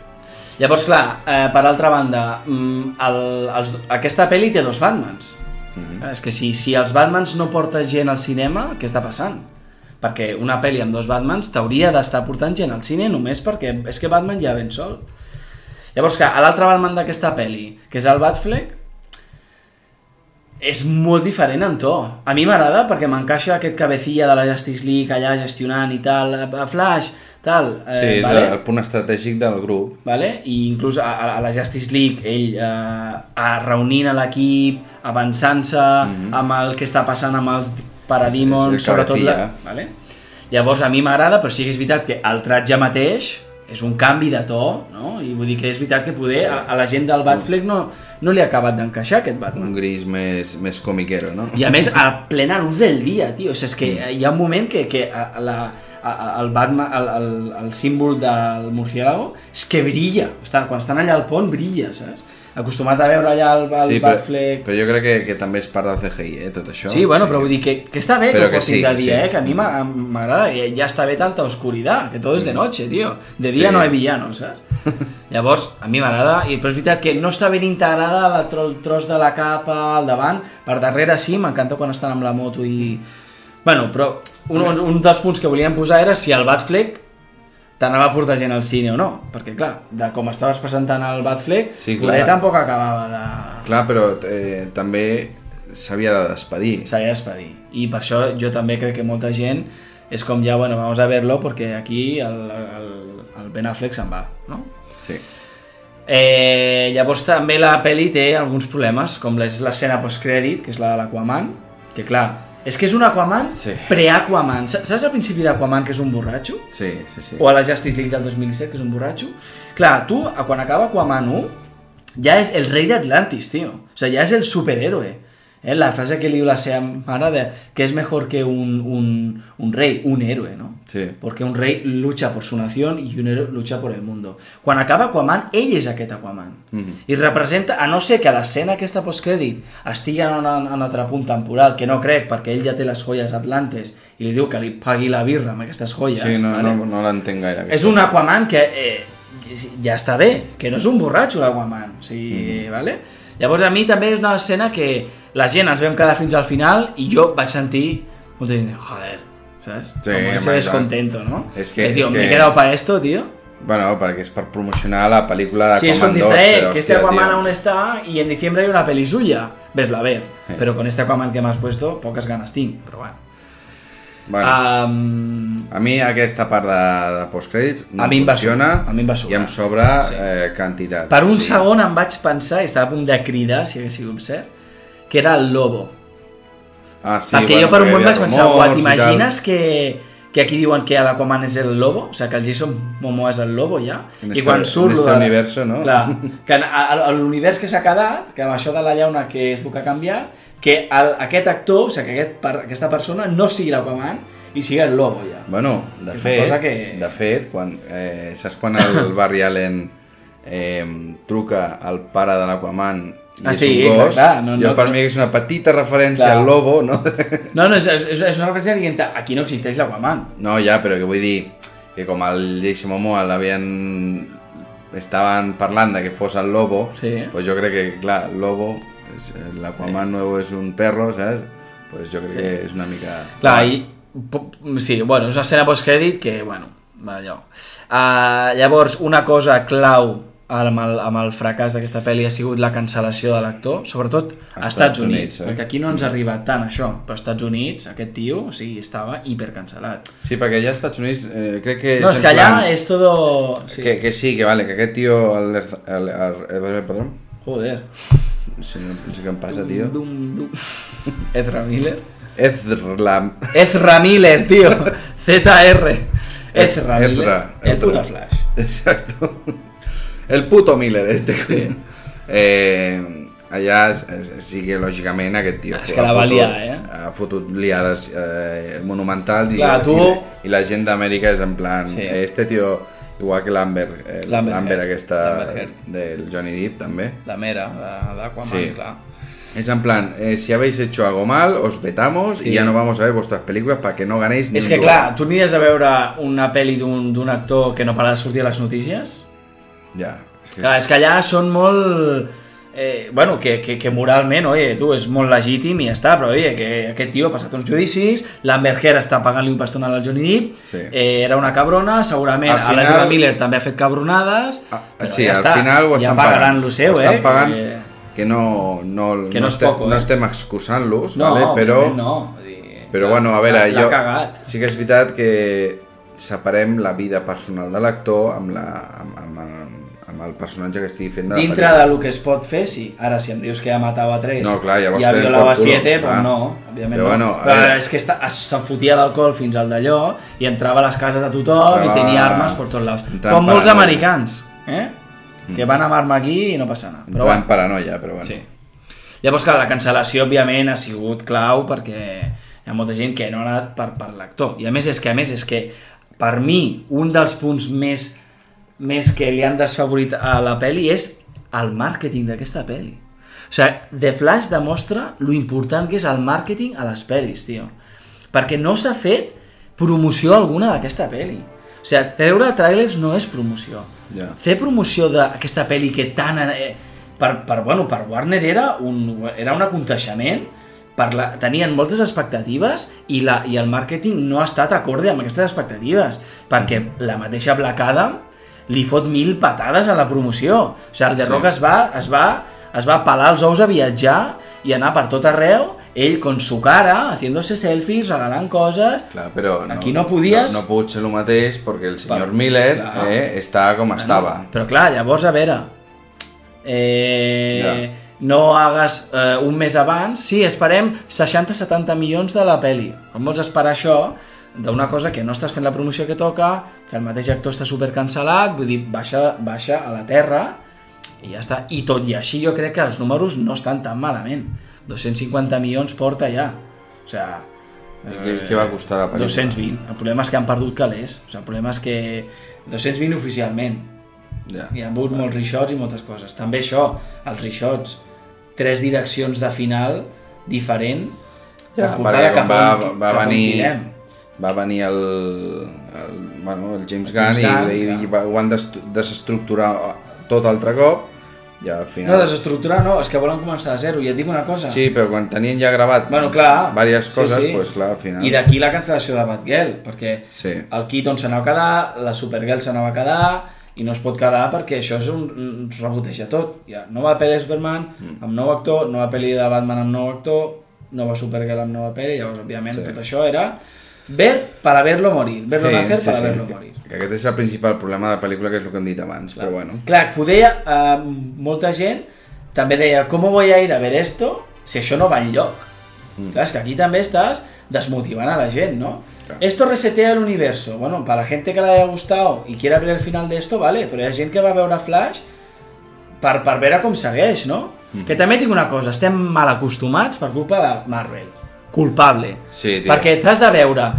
Llavors, clar, eh, per altra banda, mm, el, els, aquesta pel·li té dos Batmans. Mm -hmm. És que si, si els Batmans no porta gent al cinema, què està passant? Perquè una pel·li amb dos Batmans t'hauria d'estar portant gent al cine només perquè és que Batman ja ven sol. Llavors, clar, a l'altre Batman d'aquesta pel·li, que és el Batfleck, és molt diferent en to. A mi m'agrada perquè m'encaixa aquest cabecilla de la Justice League allà gestionant i tal, a Flash, tal. Eh, sí, és vale? el punt estratègic del grup. Vale? I inclús a, a la Justice League, ell eh, a reunint a l'equip, avançant-se mm -hmm. amb el que està passant amb els Parademons, sobretot... La... Vale? Llavors a mi m'agrada, però sí que és veritat que el tratge mateix és un canvi de to, no? I vull dir que és veritat que poder a, a la gent del Batfleck no, no li ha acabat d'encaixar aquest Batman. Un gris més, més comiquero, no? I a més, a plena luz del dia, tio. O sigui, és que mm. hi ha un moment que, que la, el, Batman, el, el, el símbol del murciélago és que brilla. Estan, quan estan allà al pont, brilla, saps? Acostumat a veure allà el, el sí, Batfleck... Però, però jo crec que, que també és part del CGI, eh, tot això. Sí, bueno, sí. però vull dir que, que està bé però que, que sí, de dia, sí. eh, que a mi m'agrada, ja està bé tanta oscuridad, que tot és de noche, tio. De dia sí. no hi ha villanos, saps? [laughs] Llavors, a mi m'agrada, però és veritat que no està ben integrada la, el tros de la capa al davant, per darrere sí, m'encanta quan estan amb la moto i... Bueno, però un, un dels punts que volíem posar era si el Batfleck t'anava a portar gent al cine o no, perquè clar, de com estaves presentant el Batfleck, sí, poder tampoc acabava de... Clar, però eh, també s'havia de despedir. S'havia de despedir, i per això jo també crec que molta gent és com ja, bueno, vamos a verlo perquè aquí el, el, el Ben Affleck se'n va, no? Sí. Eh, llavors també la pel·li té alguns problemes, com és l'escena postcrèdit, que és la de l'Aquaman, que clar, és que és un Aquaman sí. pre-Aquaman. Saps al principi d'Aquaman que és un borratxo? Sí, sí, sí. O a la Justice League del 2017 que és un borratxo? Clar, tu, quan acaba Aquaman 1, ja és el rei d'Atlantis, tio. O sigui, ja és el superhéroe. Eh? La frase que diu la seva mare de que és mejor que un, un, un rei, un héroe, no? Sí. Porque un rei lucha por su nación i un héroe lucha por el mundo. Quan acaba Aquaman, ell és aquest Aquaman. Mm -hmm. I representa, a no ser que l'escena aquesta postcrèdit estigui en un, en un altre punt temporal, que no crec, perquè ell ja té les joies atlantes i li diu que li pagui la birra amb aquestes joies. Sí, no, vale? no, no l'entenc gaire. És un Aquaman que eh, ja està bé, que no és un borratxo l'Aquaman. O sigui, mm -hmm. vale? Llavors a mi també és una escena que la gent ens vam quedar fins al final i jo vaig sentir molta gent, joder, ¿sabes? Sí, Como ese descontento, ¿no? Es que, es tío, que... me he quedado para esto, tío. Bueno, perquè és per promocionar la pel·lícula de Aquaman 2. Sí, es con dice, que este Aquaman tío. aún está y en diciembre hay una peli suya. Vesla a ver. Sí. Pero con este Aquaman que m'has puesto, pocas ganas tinc, però bueno. Bueno, um, a mi aquesta part de, de postcrèdits no a mi funciona a mi em va i em sobra sí. eh, quantitat. Per un sí. segon em vaig pensar, i estava a punt de cridar, si hagués sigut cert, que era el Lobo. Ah, sí, Perquè bueno, jo per un moment vaig pensar, uah, t'imagines que, que aquí diuen que l'Aquaman és el Lobo? O sigui, que el Jason Momoa és el Lobo ja? En I quan surt... En este universo, no? Clar, [laughs] que l'univers que s'ha quedat, que amb això de la llauna que es puc canviar, que el, aquest actor, o sigui, que aquest, aquesta persona no sigui l'Aquaman, i sigui el Lobo ja. Bueno, de fet, que... de fet, quan, eh, saps quan el [coughs] Barry Allen eh, truca al pare de l'Aquaman ah, sí, clar, clar, no, jo no, per no, mi és una petita referència clar. al Lobo, no? No, no, és, és, és una referència dient aquí no existeix l'Aquaman. No, ja, però que vull dir que com el Jason Momoa l'havien estaven parlant de que fos el Lobo, sí. pues jo crec que, clar, Lobo, l'Aquaman sí. nuevo és un perro, saps? Pues jo crec sí. que és una mica... Clar, i, sí, bueno, és una escena postcrèdit que, bueno, allò. Uh, llavors, una cosa clau amb el, amb el fracàs d'aquesta pel·li ha sigut la cancel·lació de l'actor, sobretot a Estats, Estats Units, Units eh? perquè aquí no ens ha arribat tant això, però als Estats Units aquest tio o sigui, estava hipercancel·lat. Sí, perquè allà als Estats Units eh, crec que... No, és, és que allà plan... és todo... Sí. Que, que sí, que vale, que aquest tio... El, el, el, el, el, perdó? Joder. No sé, no sé què passa, tio. Dum, dum. [laughs] Ezra Miller. Ezra... Ezra Miller, tío. [laughs] ZR. Ezra, Ezra Miller. El puto Flash. Exacto. El puto Miller, este. Sí. Eh, allà sí que lògicament aquest tio és que la va liar, eh? ha fotut liades eh, monumentals Clar, i, tu... i, i la gent d'Amèrica és en plan sí. este tio igual que l'Amber eh, l'Amber aquesta del Johnny Depp també la mera d'Aquaman, sí. clar es en plan, eh, si habéis hecho algo mal, os vetamos sí. y ya no vamos a ver vuestras películas para que no ganéis ni És que, clar, tu aniries a veure una pel·li d'un actor que no para de sortir a les notícies? Ja. És que Clar, és que allà són molt... Eh, bueno, que, que, que moralment, oye, tu, és molt legítim i ja està, però oye, que aquest tio ha passat uns judicis, l'Amber Heard està pagant-li un pastonal al Johnny Depp, Sí. eh, era una cabrona, segurament Al al final- final... Miller també ha fet cabronades, Ah, sí, ja al està, final ho ja estan pagaran pagant. lo seu, ho eh? estan pagant, que- que no, no, Que no, no estem, poco, no eh? estem excusant-los, No, vale? però, no. dir, però bueno, a veure, jo, cagat. sí que és veritat que separem la vida personal de l'actor amb, la, amb, amb, el, amb el personatge que estigui fent de Dintre de lo que es pot fer, sí. Ara, si em dius que ha matat a 3 No, clar, llavors i ha serem violat a por culo, 7, clar. doncs no, òbviament Però no. bueno, Però veure. és que se'n fotia d'alcohol fins al d'allò i entrava a les cases de tothom Entrava- i tenia armes per tots lados. entrava Com molts paranoia. americans, eh? Que van amb arma aquí i no passa res. Però Entrant en bueno, paranoia, però bueno. sí. Llavors, clar, la cancel·lació, òbviament, ha sigut clau perquè hi ha molta gent que no ha anat per, per l'actor. I a més, és que, a més, és que per mi, un dels punts més, més que li han desfavorit a la peli és el màrqueting d'aquesta peli. O sigui, The Flash demostra lo important que és el màrqueting a les pel·lis, tio. Perquè no s'ha fet promoció alguna d'aquesta peli. O sigui, treure tràilers no és promoció. Ja. Fer promoció d'aquesta pel·li que tant... Eh, per, per, bueno, per Warner era un, era un aconteixement, per la, tenien moltes expectatives i, la, i el màrqueting no ha estat acorde amb aquestes expectatives, perquè la mateixa Black Adam li fot mil patades a la promoció. O sigui, el The Sí. Rock es va, es va, es va pelar els ous a viatjar i anar per tot arreu, ell con su cara, haciéndose selfies, regalant coses... Clar, però no, Aquí no podies- No, no pot ser el mateix perquè el senyor Per- Miller clar. eh, està com estava. Però clar, llavors, a veure, eh, Ja. no hagues eh, un mes abans, sí, esperem 60-70 milions de la peli. Com vols esperar això d'una cosa que no estàs fent la promoció que toca, que el mateix actor està super cancel·lat, vull dir, baixa, baixa a la terra i ja està. I tot i així jo crec que els números no estan tan malament. 250 milions porta ja. O sigui, I què, què va costar la pel·lícula? 220. El problema és que han perdut calés. O sigui, el problema és que 220 oficialment. Ja. Hi ha hagut molts reshots i moltes coses. També això, els reshots, tres direccions de final diferent Ja, perquè quan va, va on venir. Va venir el, el, bueno, el James El James Gunn, Gunn, i, i, clar. va, ho han des, desestructurar tot altre cop i al final... No, desestructurar no, és que volen començar de zero. I et dic una cosa. Sí, però quan tenien ja gravat Bueno, clar. diverses Sí, coses, sí. pues, clar, al final... I d'aquí la cancel·lació de Batgirl, perquè Sí. el Keaton se n'anava a quedar, la Supergirl se n'anava a quedar, i no es pot quedar perquè això és un, un reboteja tot. Hi ha nova pel·li de Superman, Mm. amb nou actor, nova pel·li de Batman amb nou actor, nova Supergirl amb nova pel·li, llavors, òbviament, Sí. tot això era ver para verlo morir, verlo nacer para verlo que, morir. que aquest és el principal problema de la pel·lícula, que és el que hem dit abans, però bueno. Clar, poder, eh, molta gent també deia, com voy a ir a ver esto si això no va enlloc? Mm. Clar, és que aquí també estàs desmotivant a la gent, ¿no? Clar. Esto resetea el universo. Bueno, para la gente que le haya gustado y quiera ver el final de esto, vale, però hi ha gent que va veure Flash per, per veure com segueix, no? Mm. Que també tinc una cosa, estem mal acostumats per culpa de Marvel. Culpable. Sí, tio. Perquè t'has de veure...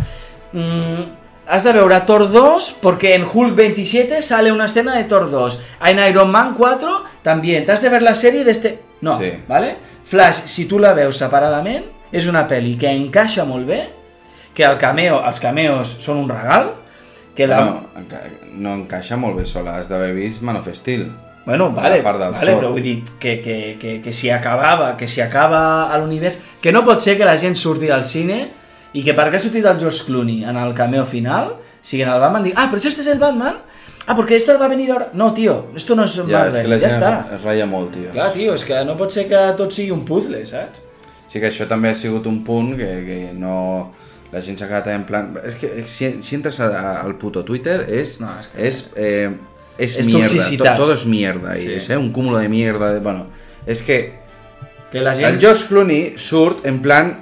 Mm, has de veure Thor 2 porque en Hulk 27 sale una escena de Thor 2. En Iron Man 4 también. T'has de ver la sèrie d'este... No, Sí. ¿vale? Flash, si tu la veus separadament, és una pel·li que encaixa molt bé, que el cameo, els cameos són un regal, que la... No, enca no encaixa molt bé sola, has d'haver vist Man of Steel. Bueno, vale, la part del vale però vull dir que, que, que, que si acabava, que si acaba a l'univers... Que no pot ser que la gent surti del cine i que perquè ha sortit el George Clooney en el cameo final, siguin el Batman, digui, ah, però este es el Batman? Ah, porque esto va venir ahora... No, tío, esto no es Ja, Marvel, és que la ja està. es ratlla molt, tio. Clar, tio, és que no pot ser que tot sigui un puzzle, saps? Sí que això també ha sigut un punt que, que no... La gent s'ha quedat en plan... És que si, si entres al puto Twitter és... No, és que- és, eh, és, És mierda, toxicitat. todo, todo es mierda Sí. és eh, un cúmulo de mierda, de, bueno, és que Que la el gent... George Clooney surt en plan...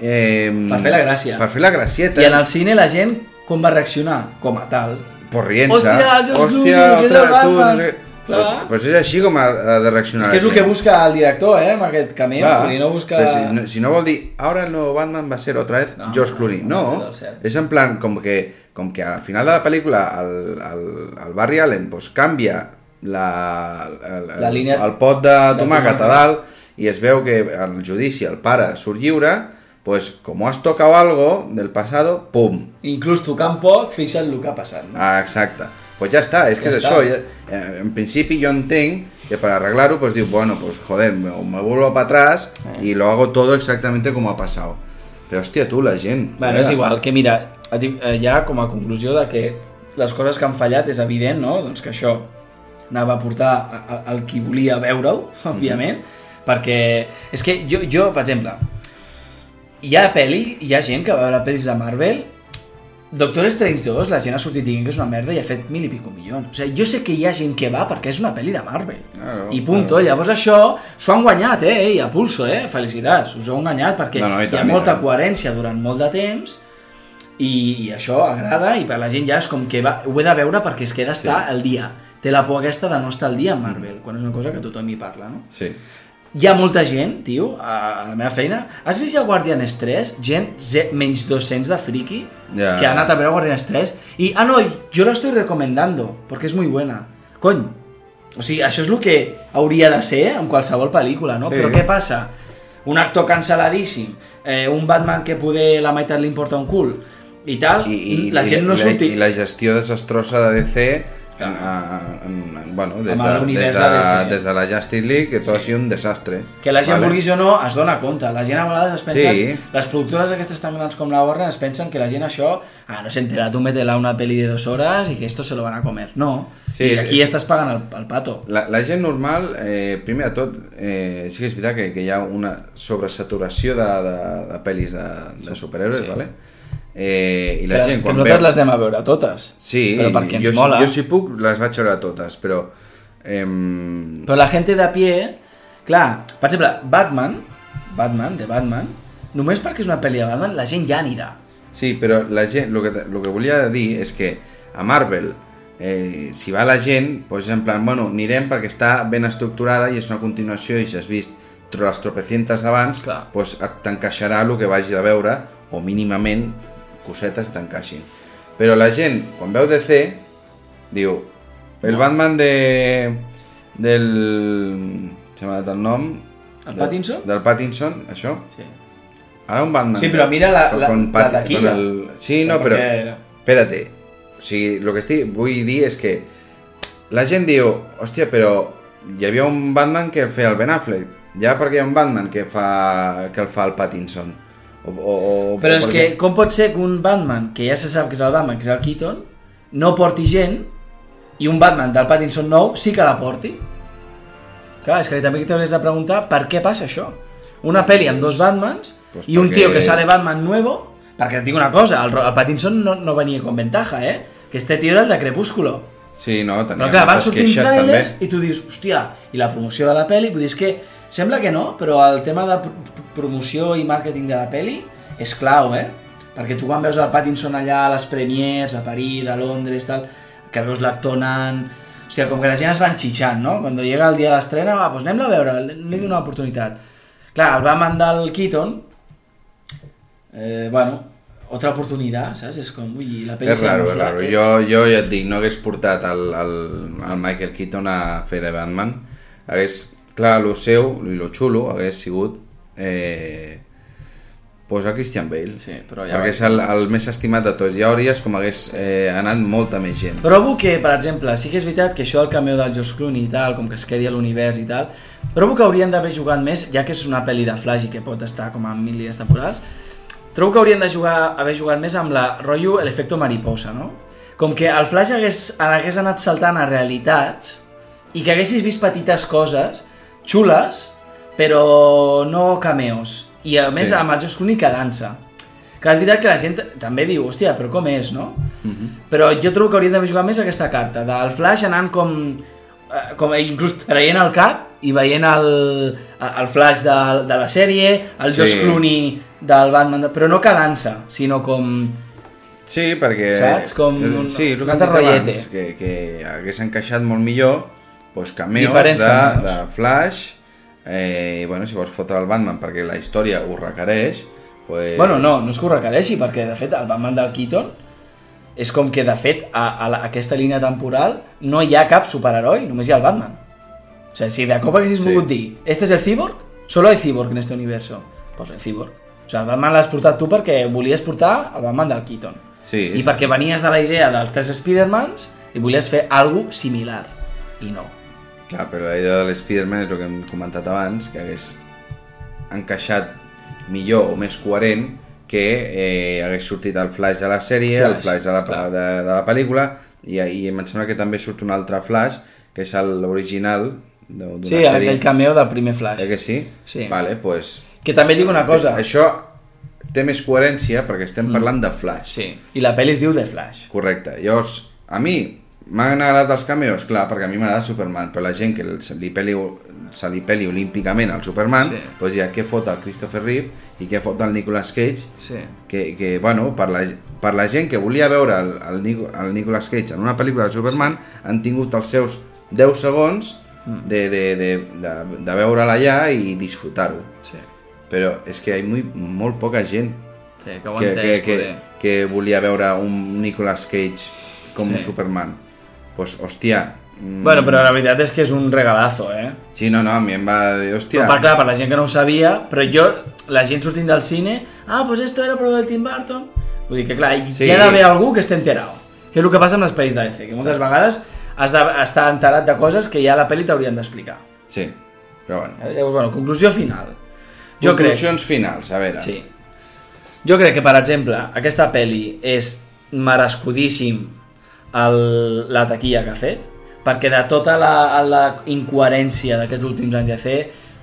Eh, Per fer la gràcia. Per fer la gracieta. I en el cine la gent com va reaccionar? Com a tal. Por rienza. Hòstia, el Hòstia, el otra, tu, no sé... Pues, pues és així com ha, ha de reaccionar És que és el que busca el director, eh, amb aquest. Clar, dir, no busca... però si, no, si no vol dir, ahora el nuevo Batman va a ser otra vez No, George Clooney. no, No, no, és en plan com que, com que al final de la pel·lícula el, el, el Barry Allen pues, canvia la, el, el, La línia el pot de tomàquet a dalt i es veu que al judici el pare surt lliure, pues como has tocado algo del pasado, pum, Inclús tocant poc, fixa't el que ha passat. No? Ah, exacte. pues ja està, és que Ja és està. això. Ja, eh, en principi jo entenc que para arreglarlo, pues diu, bueno, pues joder, me, me vuelvo para atrás Eh. y lo hago todo exactamente como ha pasado. Però hòstia, tu, la gent... Bueno, mira, és igual, que mira, ja com a conclusió de que les coses que han fallat és evident, no? Doncs que això anava a portar al qui volia veure-ho, òbviament, perquè és que jo, jo, per exemple, hi ha pel·li, hi ha gent que va veure pel·lis de Marvel Doctor Strange 2, la gent ha sortit dient que és una merda i ha fet mil i pico milions. O sigui, jo sé que hi ha gent que va perquè és una pel·li de Marvel. Claro, I punto. claro. Llavors això s'ho han guanyat, eh? Ei, a pulso, eh? Felicitats, us heu enganyat perquè No, no, i hi ha tant, i molta tant. coherència durant molt de temps i, i això agrada i per la gent ja és com que va, ho he de veure perquè es queda estar Sí. al dia. Té la por aquesta de no estar al dia amb Marvel, quan és una cosa que tothom hi parla, no? Sí. Hi ha molta gent, tio, a la meva feina. Has vist ja Guardianes 3? Gent menys 200 de friki Ja. que ha anat a veure Guardianes 3 i, ah no, yo la estoy recomendando porque es muy buena. Cony, o sigui, això és el que hauria de ser en qualsevol pel·lícula, no? Sí. Però què passa? Un actor cancel·ladíssim, eh, un Batman que poder la meitat li importa un cul i tal, I, i, la gent no i, surti... I la gestió desastrosa de DC en, en, en, bueno, des, de, des, de, des de la Justice League, que tot ha sigut un desastre. Que la gent, Vale. vulguis o no, es dona compte. La gent a vegades es pensa... Sí. Les productores aquestes tan grans com la Warner es pensen que la gent això... Ah, no s'ha enterat, tu métela una peli de dos horas y que esto se lo van a comer. No. Sí, I aquí és- estàs pagant el, el pato. La, la gent normal, eh, primer de tot, eh, sí que és veritat que, que hi ha una sobresaturació de, de, de pel·lis de, de superhéroes, Sí. vale? Eh, I la Però gent, és que quan nosaltres veu... les anem a veure totes. Sí, però perquè ens jo, mola. jo si puc les vaig veure totes, però... Eh, Però la gent de pie... Clar, per exemple, Batman, Batman, de Batman, només perquè és una pel·li de Batman, la gent ja anirà. Sí, però la gent, el que, el que volia dir és que a Marvel, eh, si va la gent, doncs en plan, bueno, anirem perquè està ben estructurada i és una continuació i si has vist les tropecientes d'abans, doncs t'encaixarà el que vagi a veure, o mínimament cosetes que t'encaixin. Però la gent, quan veu DC, diu, el Batman de... del... se m'ha anat el nom... El de- Pattinson? Del Pattinson, això. Sí. Ara un Batman... Sí, però mira la- la- la Pat- taquilla. el- Sí, O no, però... perquè- Espérate. O sigui, el que estic, vull dir és que la gent diu, hòstia, però hi havia un Batman que el feia el Ben Affleck. Ja perquè hi ha un Batman que, fa, que el fa el Pattinson. O, o, o, Però és que com pot ser que un Batman, que ja se sap que és el Batman, que és el Keaton, no porti gent i un Batman del Pattinson nou sí que la porti? Clar, és que també t'hauries de preguntar per què passa això. Una pel·li amb dos Batmans Pues i un perquè- tio que sale Batman nuevo, perquè et dic una cosa, el, el Pattinson no, no venia con ventaja, eh? Que este tio era el de Crepúsculo. Sí, no, tenia Però clar, van sortint queixes també. trailers i tu dius, hòstia, i la promoció de la pel·li, vull dir, és que sembla que no, però el tema de pr- pr- promoció i màrqueting de la pel·li és clau, eh? Perquè tu quan veus el Pattinson allà a les premiers, a París, a Londres, tal, que veus l'actor anant... O sigui, com que la gent es va enxitxant, no? Quan llega el dia de l'estrena, va, doncs anem-la a veure, li dono una oportunitat. Clar, el va mandar el Keaton, eh, bueno, otra oportunitat, saps? És com, ui, la pel·li És raro, és raro. eh? Jo, jo ja et dic, no hagués portat el, el, el Michael Keaton a fer de Batman. Hagués, clar, lo seu i lo xulo hagués sigut eh, pues el Christian Bale. Sí, però ja perquè va. és el, el més estimat de tots. Ja hauries com hagués eh, anat molta més gent. Trobo que, per exemple, sí que és veritat que això del cameo del George Clooney i tal, com que es quedi a l'univers i tal, trobo que haurien d'haver jugat més, ja que és una pel·li de Flash i que pot estar com a mil línies temporals, trobo que haurien de jugar, haver jugat més amb la rotllo l'efecte mariposa, no? Com que el Flash hagués, hagués anat saltant a realitats i que haguessis vist petites coses xules, però no cameos. I a més Sí. amb el George Clooney que dansa. Clar, és veritat que la gent també diu, hòstia, però com és, no? Però jo trobo que hauríem d'haver jugat més aquesta carta, del Flash anant com, eh, com inclús traient el cap i veient el, el Flash de, de la sèrie, el Sí. Josh Clooney del Batman, però no que dansa, sinó com... Sí, perquè... Saps? Com un- sí, el que que, que hagués encaixat molt millor pues, cameos Diferents de, cameos. de Flash eh, i bueno, si vols fotre el Batman perquè la història ho requereix pues... Bueno, no, no és que ho requereixi, perquè de fet el Batman del Keaton és com que de fet a, a, la, a aquesta línia temporal no hi ha cap superheroi, només hi ha el Batman. O sigui, si de cop haguessis Sí. volgut dir este es el Cyborg, solo hay Cyborg en este universo, pues el Cyborg. O sigui, el Batman l'has portat tu perquè volies portar el Batman del Keaton. sí, I sí, perquè venies de la idea dels tres Spidermans i volies fer alguna similar, i no. Clar, però la idea de l'Spiderman és el que hem comentat abans, que hagués encaixat millor o més coherent que eh, hagués sortit el Flash de la sèrie, Flash, el Flash de la, clar. de, de la pel·lícula, i, i em sembla que també surt un altre Flash, que és l'original d'una Sí, sèrie. aquell cameo del primer Flash. Eh que sí? Sí. Vale, pues, Que també dic una cosa. això té més coherència perquè estem parlant de Flash. Sí, i la pel·li es diu The Flash. Correcte. Llavors, a mi m'han agradat els cameos, clar, perquè a mi m'agrada Superman, però la gent que se li peli, se li peli olímpicament al Superman, Sí. doncs ja què fot el Christopher Reeve i què fot el Nicolas Cage, Sí. que, que bueno, per la, per la gent que volia veure el, el, el Nicolas Cage en una pel·lícula de Superman, sí. han tingut els seus 10 segons Mm. de, de, de, de, de veure'l allà i disfrutar-ho. Sí. Però és que hi ha muy, molt poca gent Sí, que que, que, que, que volia veure un Nicolas Cage com Sí. un Superman. Pues, hòstia... mm, Bueno, però la veritat és que és un regalazo, eh? Sí, no, no, a mi em va dir, hòstia... Però, per, clar, per la gent que no ho sabia, però jo, la gent sortint del cine, ah, pues esto era pro del Tim Burton. Vull dir que, clar, Sí. sí. hi ha d'haver algú que esté enterado. Que és el que passa amb les pel·lis de DC, que moltes vegades has d'estar enterat de coses que ja la pel·li t'haurien d'explicar. Sí, però bueno. Llavors, bueno, conclusió final. Jo crec... Conclusions finals, a veure. Sí. Jo crec que, per exemple, aquesta pel·li és merescudíssim el, la taquilla que ha fet, perquè de tota la, la incoherència d'aquests últims anys de fer,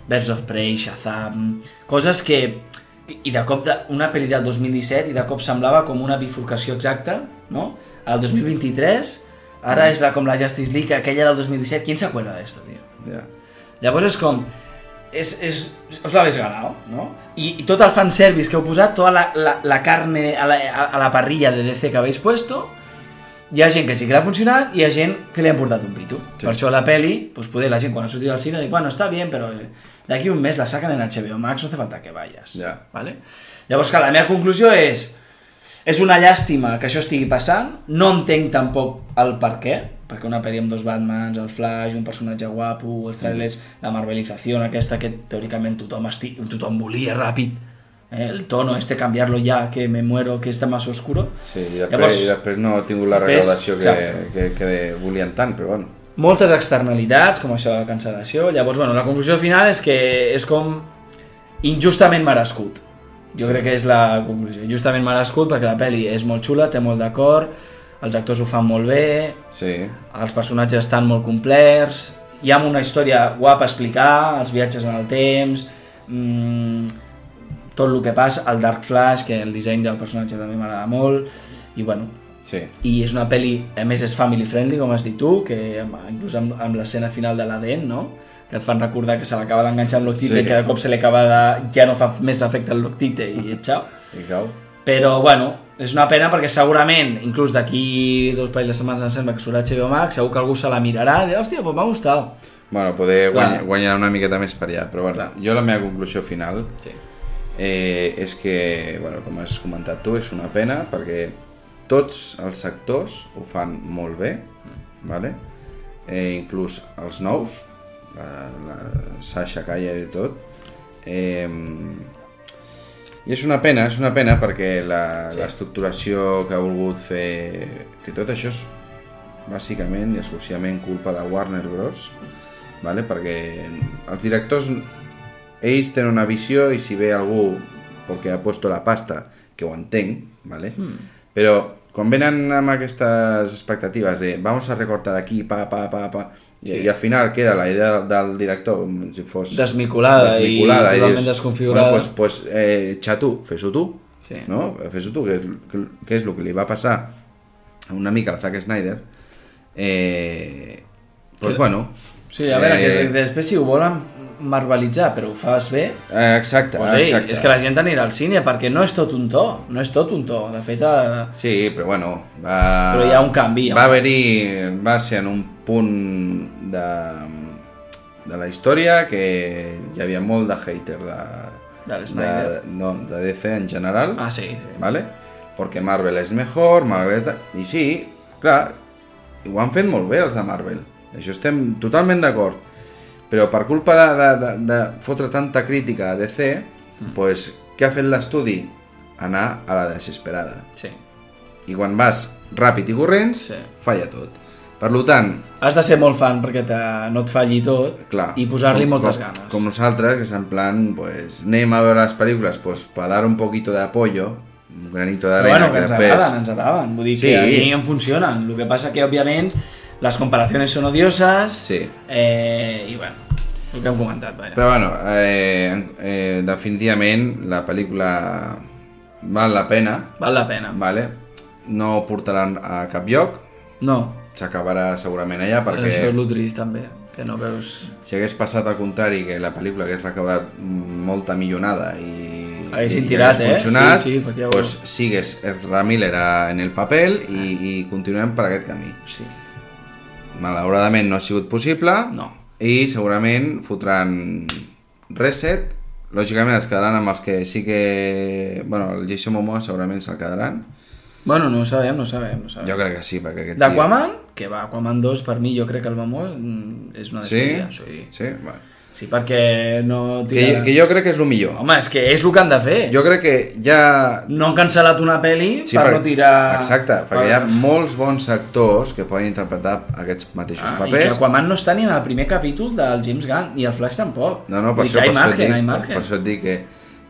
Birds of Prey, Shazam, coses que... I de cop, de, una pel·li del 2017, i de cop semblava com una bifurcació exacta, no? El 2023, ara és la, com la Justice League, aquella del 2017, ¿quién se acuerda de esto, tío? Ja. Llavors és com... És, és, os lo habéis ganado, no? I, i tot el fanservice que heu posat, tota la, la, la carne a la, a la parrilla de DC que habéis puesto, hi ha gent que sí que l'ha funcionat i hi ha gent que li han portat un pito. Sí. Per això la peli, pues poder la gent quan ha sortit al cine diu, bueno, està bien, però d'aquí un mes la sacan en HBO Max, no hace falta que vayas. Ja. ¿Vale? Llavors, clar, la meva conclusió és és una llàstima que això estigui passant, no entenc tampoc el per què, perquè una pel·li amb dos Batmans, el Flash, un personatge guapo, els trailers, la marvelizació aquesta que teòricament tothom, esti tothom volia ràpid, eh? El tono este canviar-lo ja, que me muero, que està más oscuro. Sí, i després, Llavors- i després no ha tingut la Després, recaudació que, exacte. que, que volien tant, però bueno. moltes externalitats, com això de la cancel·lació. Llavors, bueno, la conclusió final és que és com injustament merescut. Jo crec que és la conclusió. Injustament merescut perquè la pel·li és molt xula, té molt d'acord, els actors ho fan molt bé, Sí, els personatges estan molt complets, hi ha una història guapa a explicar, els viatges en el temps, mmm, tot el que passa, el Dark Flash, que el disseny del personatge també m'agrada molt, i bueno, sí. i és una pel·li, a més és family friendly, com has dit tu, que inclús amb, amb l'escena final de l'ADN, no? que et fan recordar que se l'acaba d'enganxar amb l'octite Sí. i que de cop se li acaba de... ja no fa més efecte el l'octite i xau. I cau. Però, bueno, és una pena perquè segurament, inclús d'aquí dos parells de setmanes em sembla que surt HBO Max, segur que algú se la mirarà i dirà, hòstia, pues m'ha gustat. Bueno, poder guanyar, guanyar una miqueta més per allà, però bueno, Clar. jo la meva conclusió final Sí. Eh, és que, bueno, com has comentat tu, és una pena perquè tots els sectors ho fan molt bé, vale? eh, inclús els nous, la, la Sasha Caller i tot. Eh, I és una pena, és una pena perquè la- Sí. l'estructuració que ha volgut fer... Que tot això és bàsicament i exclusivament culpa de Warner Bros. Vale? Perquè els directors ells tenen una visió i si ve algú perquè ha puesto la pasta, que ho entenc, ¿vale? però quan venen amb aquestes expectatives de vamos a recortar aquí, pa, pa, pa, pa, i, Sí. i al final queda la idea del director com si fos Desmicolada i totalment desconfigurada. Bueno, pues, pues eh, xatu, fes-ho tu, Sí. no? Fes-ho tu, que és, que, que és el que li va passar una mica al Zack Snyder. Eh, pues Que- bueno, Sí, a veure, Eh, que després si ho volen marvelitzar però ho fas bé, exacte, pues, ei, exacte. és que la gent anirà al cine perquè no és tot un to, no és tot un to. De fet, eh, Sí, però bueno, va... Però hi ha un canvi, Va haver-hi... Va ser en un punt de, de la història que hi havia molt de hater de, de, Snyder. no, de DC en general. ah, sí, sí. ¿vale? Porque Marvel és mejor, Marvel... I sí, clar, ho han fet molt bé els de Marvel. Això estem totalment d'acord. Però per culpa de, de, de, de fotre tanta crítica a DC, Mm. pues, què ha fet l'estudi? Anar a la desesperada. sí. I quan vas ràpid i corrents, Sí. falla tot. Per tant, Has de ser molt fan perquè te, no et falli tot clar, i posar-li moltes com, ganes. Com nosaltres, que és en plan, pues, anem a veure les pel·lícules pues, per dar un poquito de apoyo, un granito de Però arena, bueno, que ens després... agraden, ens agraden. Vull dir Sí. que a mi em funcionen. El que passa que, òbviament, les comparacions són odioses Sí. eh, i, bueno, el que hem comentat, vaja. Però bueno, eh, eh, definitivament la pel·lícula val la pena, Val la pena. vale? no portaran a cap lloc, No, s'acabarà segurament allà perquè això és el trist també, que no veus... si hagués passat al contrari, que la pel·lícula hagués recaudat molta millonada i, Haguessin tirat, eh? funcionat, Sí, sí, perquè ja ho- pues, sigues Ezra Miller en el paper i, i continuem per aquest camí. Sí. Malauradament no ha sigut possible No. i segurament fotran reset lògicament es quedaran amb els que sí que... Bueno, el Jason Momoa segurament se'l quedaran. Bueno, no ho sabem, no ho sabem, no ho sabem. Jo crec que sí, perquè aquest D'Aquaman, que va, Aquaman 2 per mi jo crec que el Mamó mm, és una Sí? despedida. Sí, Sí? Bueno. Sí perquè no Que, tiraran... que jo crec que és el millor. Home, és que és el que han de fer. Jo crec que ja... No han cancel·lat una pel·li per perquè- no tirar... Exacte, perquè hi ha molts bons actors que poden interpretar aquests mateixos Ah, I que papers. Aquaman no està ni en el primer capítol del James Gunn, ni el Flash tampoc. No, no, per això, que per, hi això margen, dic, per, margen. per això et dic que,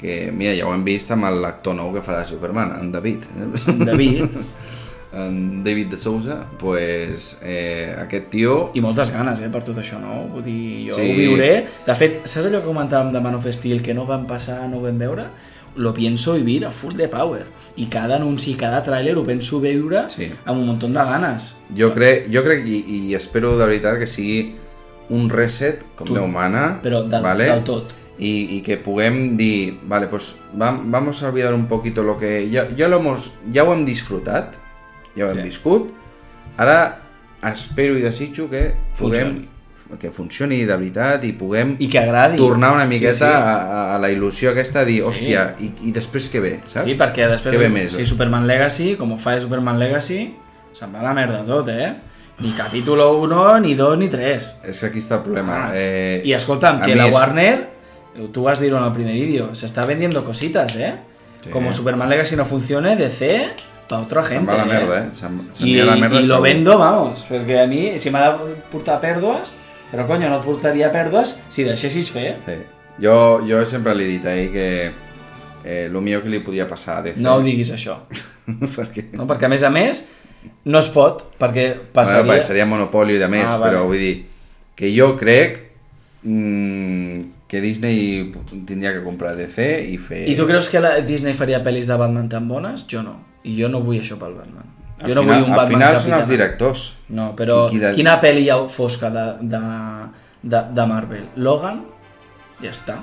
que, mira, ja ho hem vist amb l'actor nou que farà Superman, en David. Eh? David. [laughs] David de Souza, pues, eh, aquest tio... I moltes ganes, eh, per tot això, no? Vull dir, jo Sí. ho viuré. De fet, saps allò que comentàvem de Man of Steel, que no vam passar, no ho vam veure? Lo pienso vivir a full de power. I cada anunci, cada tràiler ho penso veure Sí. amb un munt de ganes. Jo crec, jo crec i, i espero de veritat que sigui un reset com Tu- Déu mana, Però del, ¿vale? del tot. Y, y que puguem dir, vale, pues vam- vamos a olvidar un poquito lo que ya, ya lo hemos, ja ho hem disfrutat, ja ho hem Sí. viscut, ara espero i desitjo que puguem que funcioni de veritat i puguem I que agradi. tornar una Sí, miqueta sí. A, a la il·lusió aquesta de dir, hòstia, i, i després què ve, saps? Sí, perquè després, Què ve més? si Superman Legacy, com ho fa Superman Legacy, se'n va la merda tot, eh? Ni capítulo 1, ni 2, ni 3. És que aquí està el problema. Ah. Eh, I escolta'm, que la és- Warner, tu vas dir-ho en el primer vídeo, se está vendiendo cositas, ¿eh? Sí. Como Superman Legacy no funcione, DC, pa otra Se'n gente, va la eh? merda, eh? Se'n se'n va a la merda i lo vendo, vamos, perquè a mi, si m'ha de portar pèrdues, però coño, no et portaria pèrdues si deixessis fer. Sí. Jo, jo sempre li he dit ahir que eh, el millor que li podia passar a DC... No ho diguis això. [laughs] perquè... No? Perquè a més a més, no es pot, perquè Bueno, passaria... perquè seria monopoli de més, Ah, vale. però vull dir que jo crec mm, que Disney tindria que comprar DC i fer... I tu creus que la Disney faria pel·lis de Batman tan bones? Jo no. I jo no vull això pel Batman. Al Jo no final, vull un al Batman final són els directors. No, però Qui- qui de- quina pel·li hi ha fosca de, de, de, de Marvel? Logan? Ja està.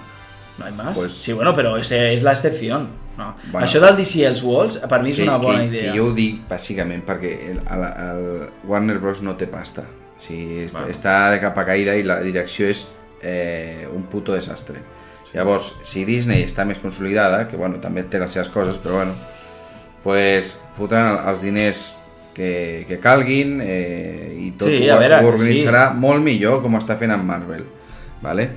No hi més. Pues- Sí, bueno, però ese és la excepció. No. Bueno. Això del DC els Walls, per mi és que, una bona que, idea. Que jo ho dic bàsicament perquè el, el, el Warner Bros. no té pasta. O sigui, Bueno. està de capa caïda i la direcció és eh, un puto desastre. Llavors, si Disney està més consolidada, que bueno, també té les seves coses, però bueno, pues fotran el- els diners que, que calguin eh, i tot Sí, ho, veure, ho organitzarà molt millor com està fent amb Marvel. Vale?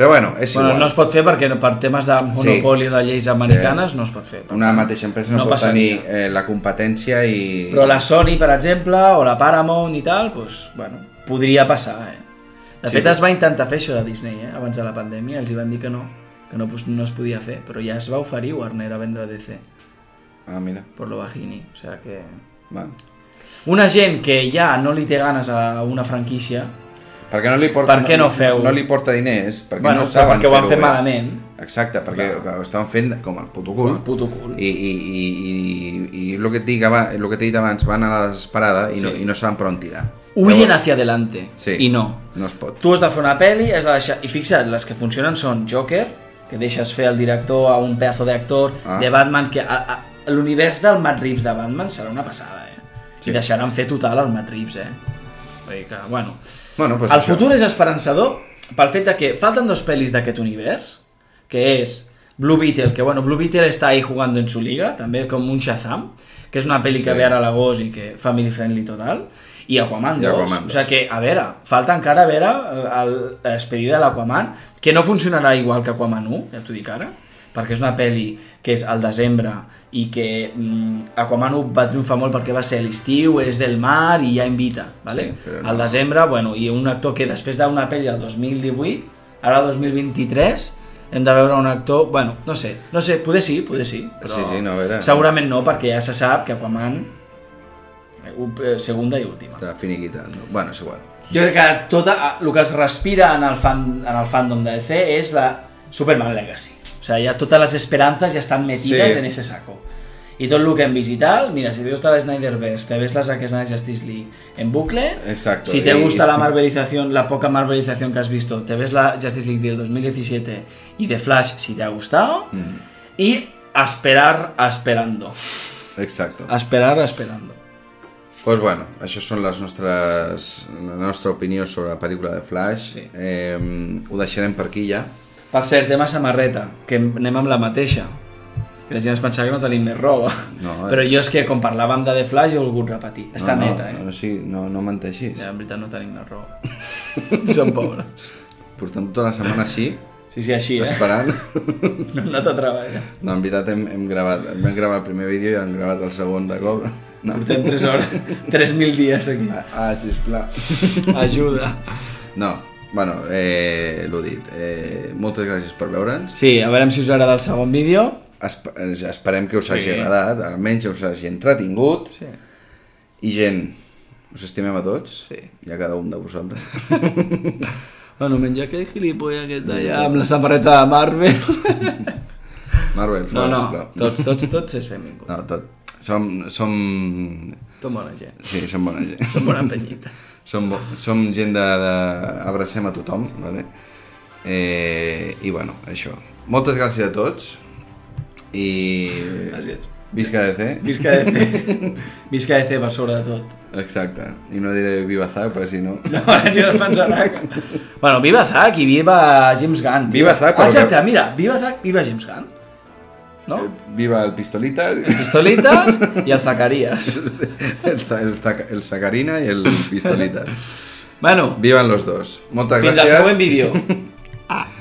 Però bueno, és Bueno, igual. no es pot fer perquè per temes de monopoli de lleis americanes no es pot fer. Una mateixa empresa no, no pot passaria. tenir eh, la competència i... Però la Sony, per exemple, o la Paramount i tal, doncs, bueno, podria passar, eh? De Sí, fet, però- es va intentar fer això de Disney, eh? Abans de la pandèmia, els hi van dir que no, que no, pues, no es podia fer, però ja es va oferir Warner a vendre DC, Ah, mira. por lo bajini, o sea que... Va. Una gent que ja no li té ganes a una franquícia, Perquè no li porta, Per què no feu? No li porta diners, perquè bueno, no saben perquè ho han fet bé. malament, Exacte, perquè ho estaven fent com el puto cul. el puto cul. I, i, i, i, i el que et dic el que t'he dit abans, van a la desesperada i, no, Sí. i no saben per on tirar. Huyen hacia adelante, Sí. i no. No es pot. Tu has de fer una pel·li, has de deixar... I fixa't, les que funcionen són Joker, que deixes fer el director a un pedazo d'actor, Ah. de Batman, que a, a, l'univers del Matt Reeves de Batman serà una passada, eh? Sí. I deixaran fer total el Matt Reeves, eh? Vull dir que, bueno... Bueno, pues el això. futur és esperançador pel fet de que falten dos pel·lis d'aquest univers, que és Blue Beetle, que bueno, Blue Beetle està ahí jugando en su liga, també com un Shazam, que és una pel·li que Sí. ve ara a l'agost i que family friendly total, i Aquaman I 2, Aquaman o sigui 2. que, a veure, falta encara veure eh, l'expedida de l'Aquaman, que no funcionarà igual que Aquaman 1, ja t'ho dic ara, perquè és una pel·li que és al desembre i que mm, Aquaman 1 va triomfar molt perquè va ser l'estiu, és del mar i ja invita, ¿vale? Sí, no. al desembre, bueno, i un actor que després d'una pel·li del 2018, ara el 2023, hem de veure un actor, bueno, no sé, no sé, poder sí, poder sí, però Sí, sí, no, segurament no, perquè ja se sap que Aquaman eh, eh, segunda i última. Estarà finiquitat, no? Bueno, és igual. Jo crec que tot el que es respira en el, fan, en el fandom de DC és la Superman Legacy. O sea, ya todas las esperanzas ya están metidas Sí. en ese saco. Y todo lo que en visital, mira, si te gusta la Snyderverse, te ves la Zack Snyder Justice League en bucle. Exacto. Si te y- gusta la [laughs] marvelización, la poca marvelización que has visto, te ves la Justice League del 2017 y de Flash si te ha gustado. Mm. Y a esperar, a esperando. Exacto. A esperar, a esperando. pues bueno, això són les nostres, la nostra opinió sobre la pel·lícula de Flash. Sí. Eh, ho deixarem per aquí ja. Per cert, tema samarreta, que anem amb la mateixa. Que la gent es pensava que no tenim més roba. No, eh. Però jo és que, com parlàvem de The Flash, he volgut repetir. Està no, neta, no, eh? No, sí, no, no menteixis. Ja, en veritat no tenim més roba. [laughs] Som pobres. Portem tota la setmana així, Sí, sí, així, eh? esperant. [laughs] No hem anat a treballar. No, en veritat hem, hem gravat, vam gravar el primer vídeo i hem gravat el segon de cop. No. Portem 3 hores, 3.000 dies aquí. Ah, sisplau. Ajuda. No, bueno, eh, l'ho dit. Eh, moltes gràcies per veure'ns. Sí, a veure si us agrada el segon vídeo. Esp esperem que us hagi Sí. agradat, almenys us hagi entretingut. Sí. I gent, us estimem a tots. Sí. I a cada un de vosaltres. [laughs] Bueno, menja aquell gilipolla aquest d'allà amb la samarreta de Marvel. [laughs] Marvel, No, no, sisplau. tots, tots, tots és benvingut. No, tot. Som, som... Tot bona gent. Sí, som bona gent. Som bona penyita. [laughs] som, som gent de, de... Abracem a tothom, vale? Eh, I bueno, això. Moltes gràcies a tots. I... Gràcies. Visca DC. Visca DC. [laughs] Visca DC per sobre de tot. Exacte. I no diré Viva Zack, perquè si no... No, [laughs] la gent es pensarà que... Bueno, viva Zack i viva James Gunn. Viva Zack, Ah, però Exacte, que- mira, viva Zack, viva James Gunn. No? Viva el Pistolita, Pistolitas i el Zacarías. [laughs] el, el, Zac- el Sacarina i el Pistolita. Bueno, Vivan los dos. Moltes fins al gràcies. següent vídeo. Ah. [laughs]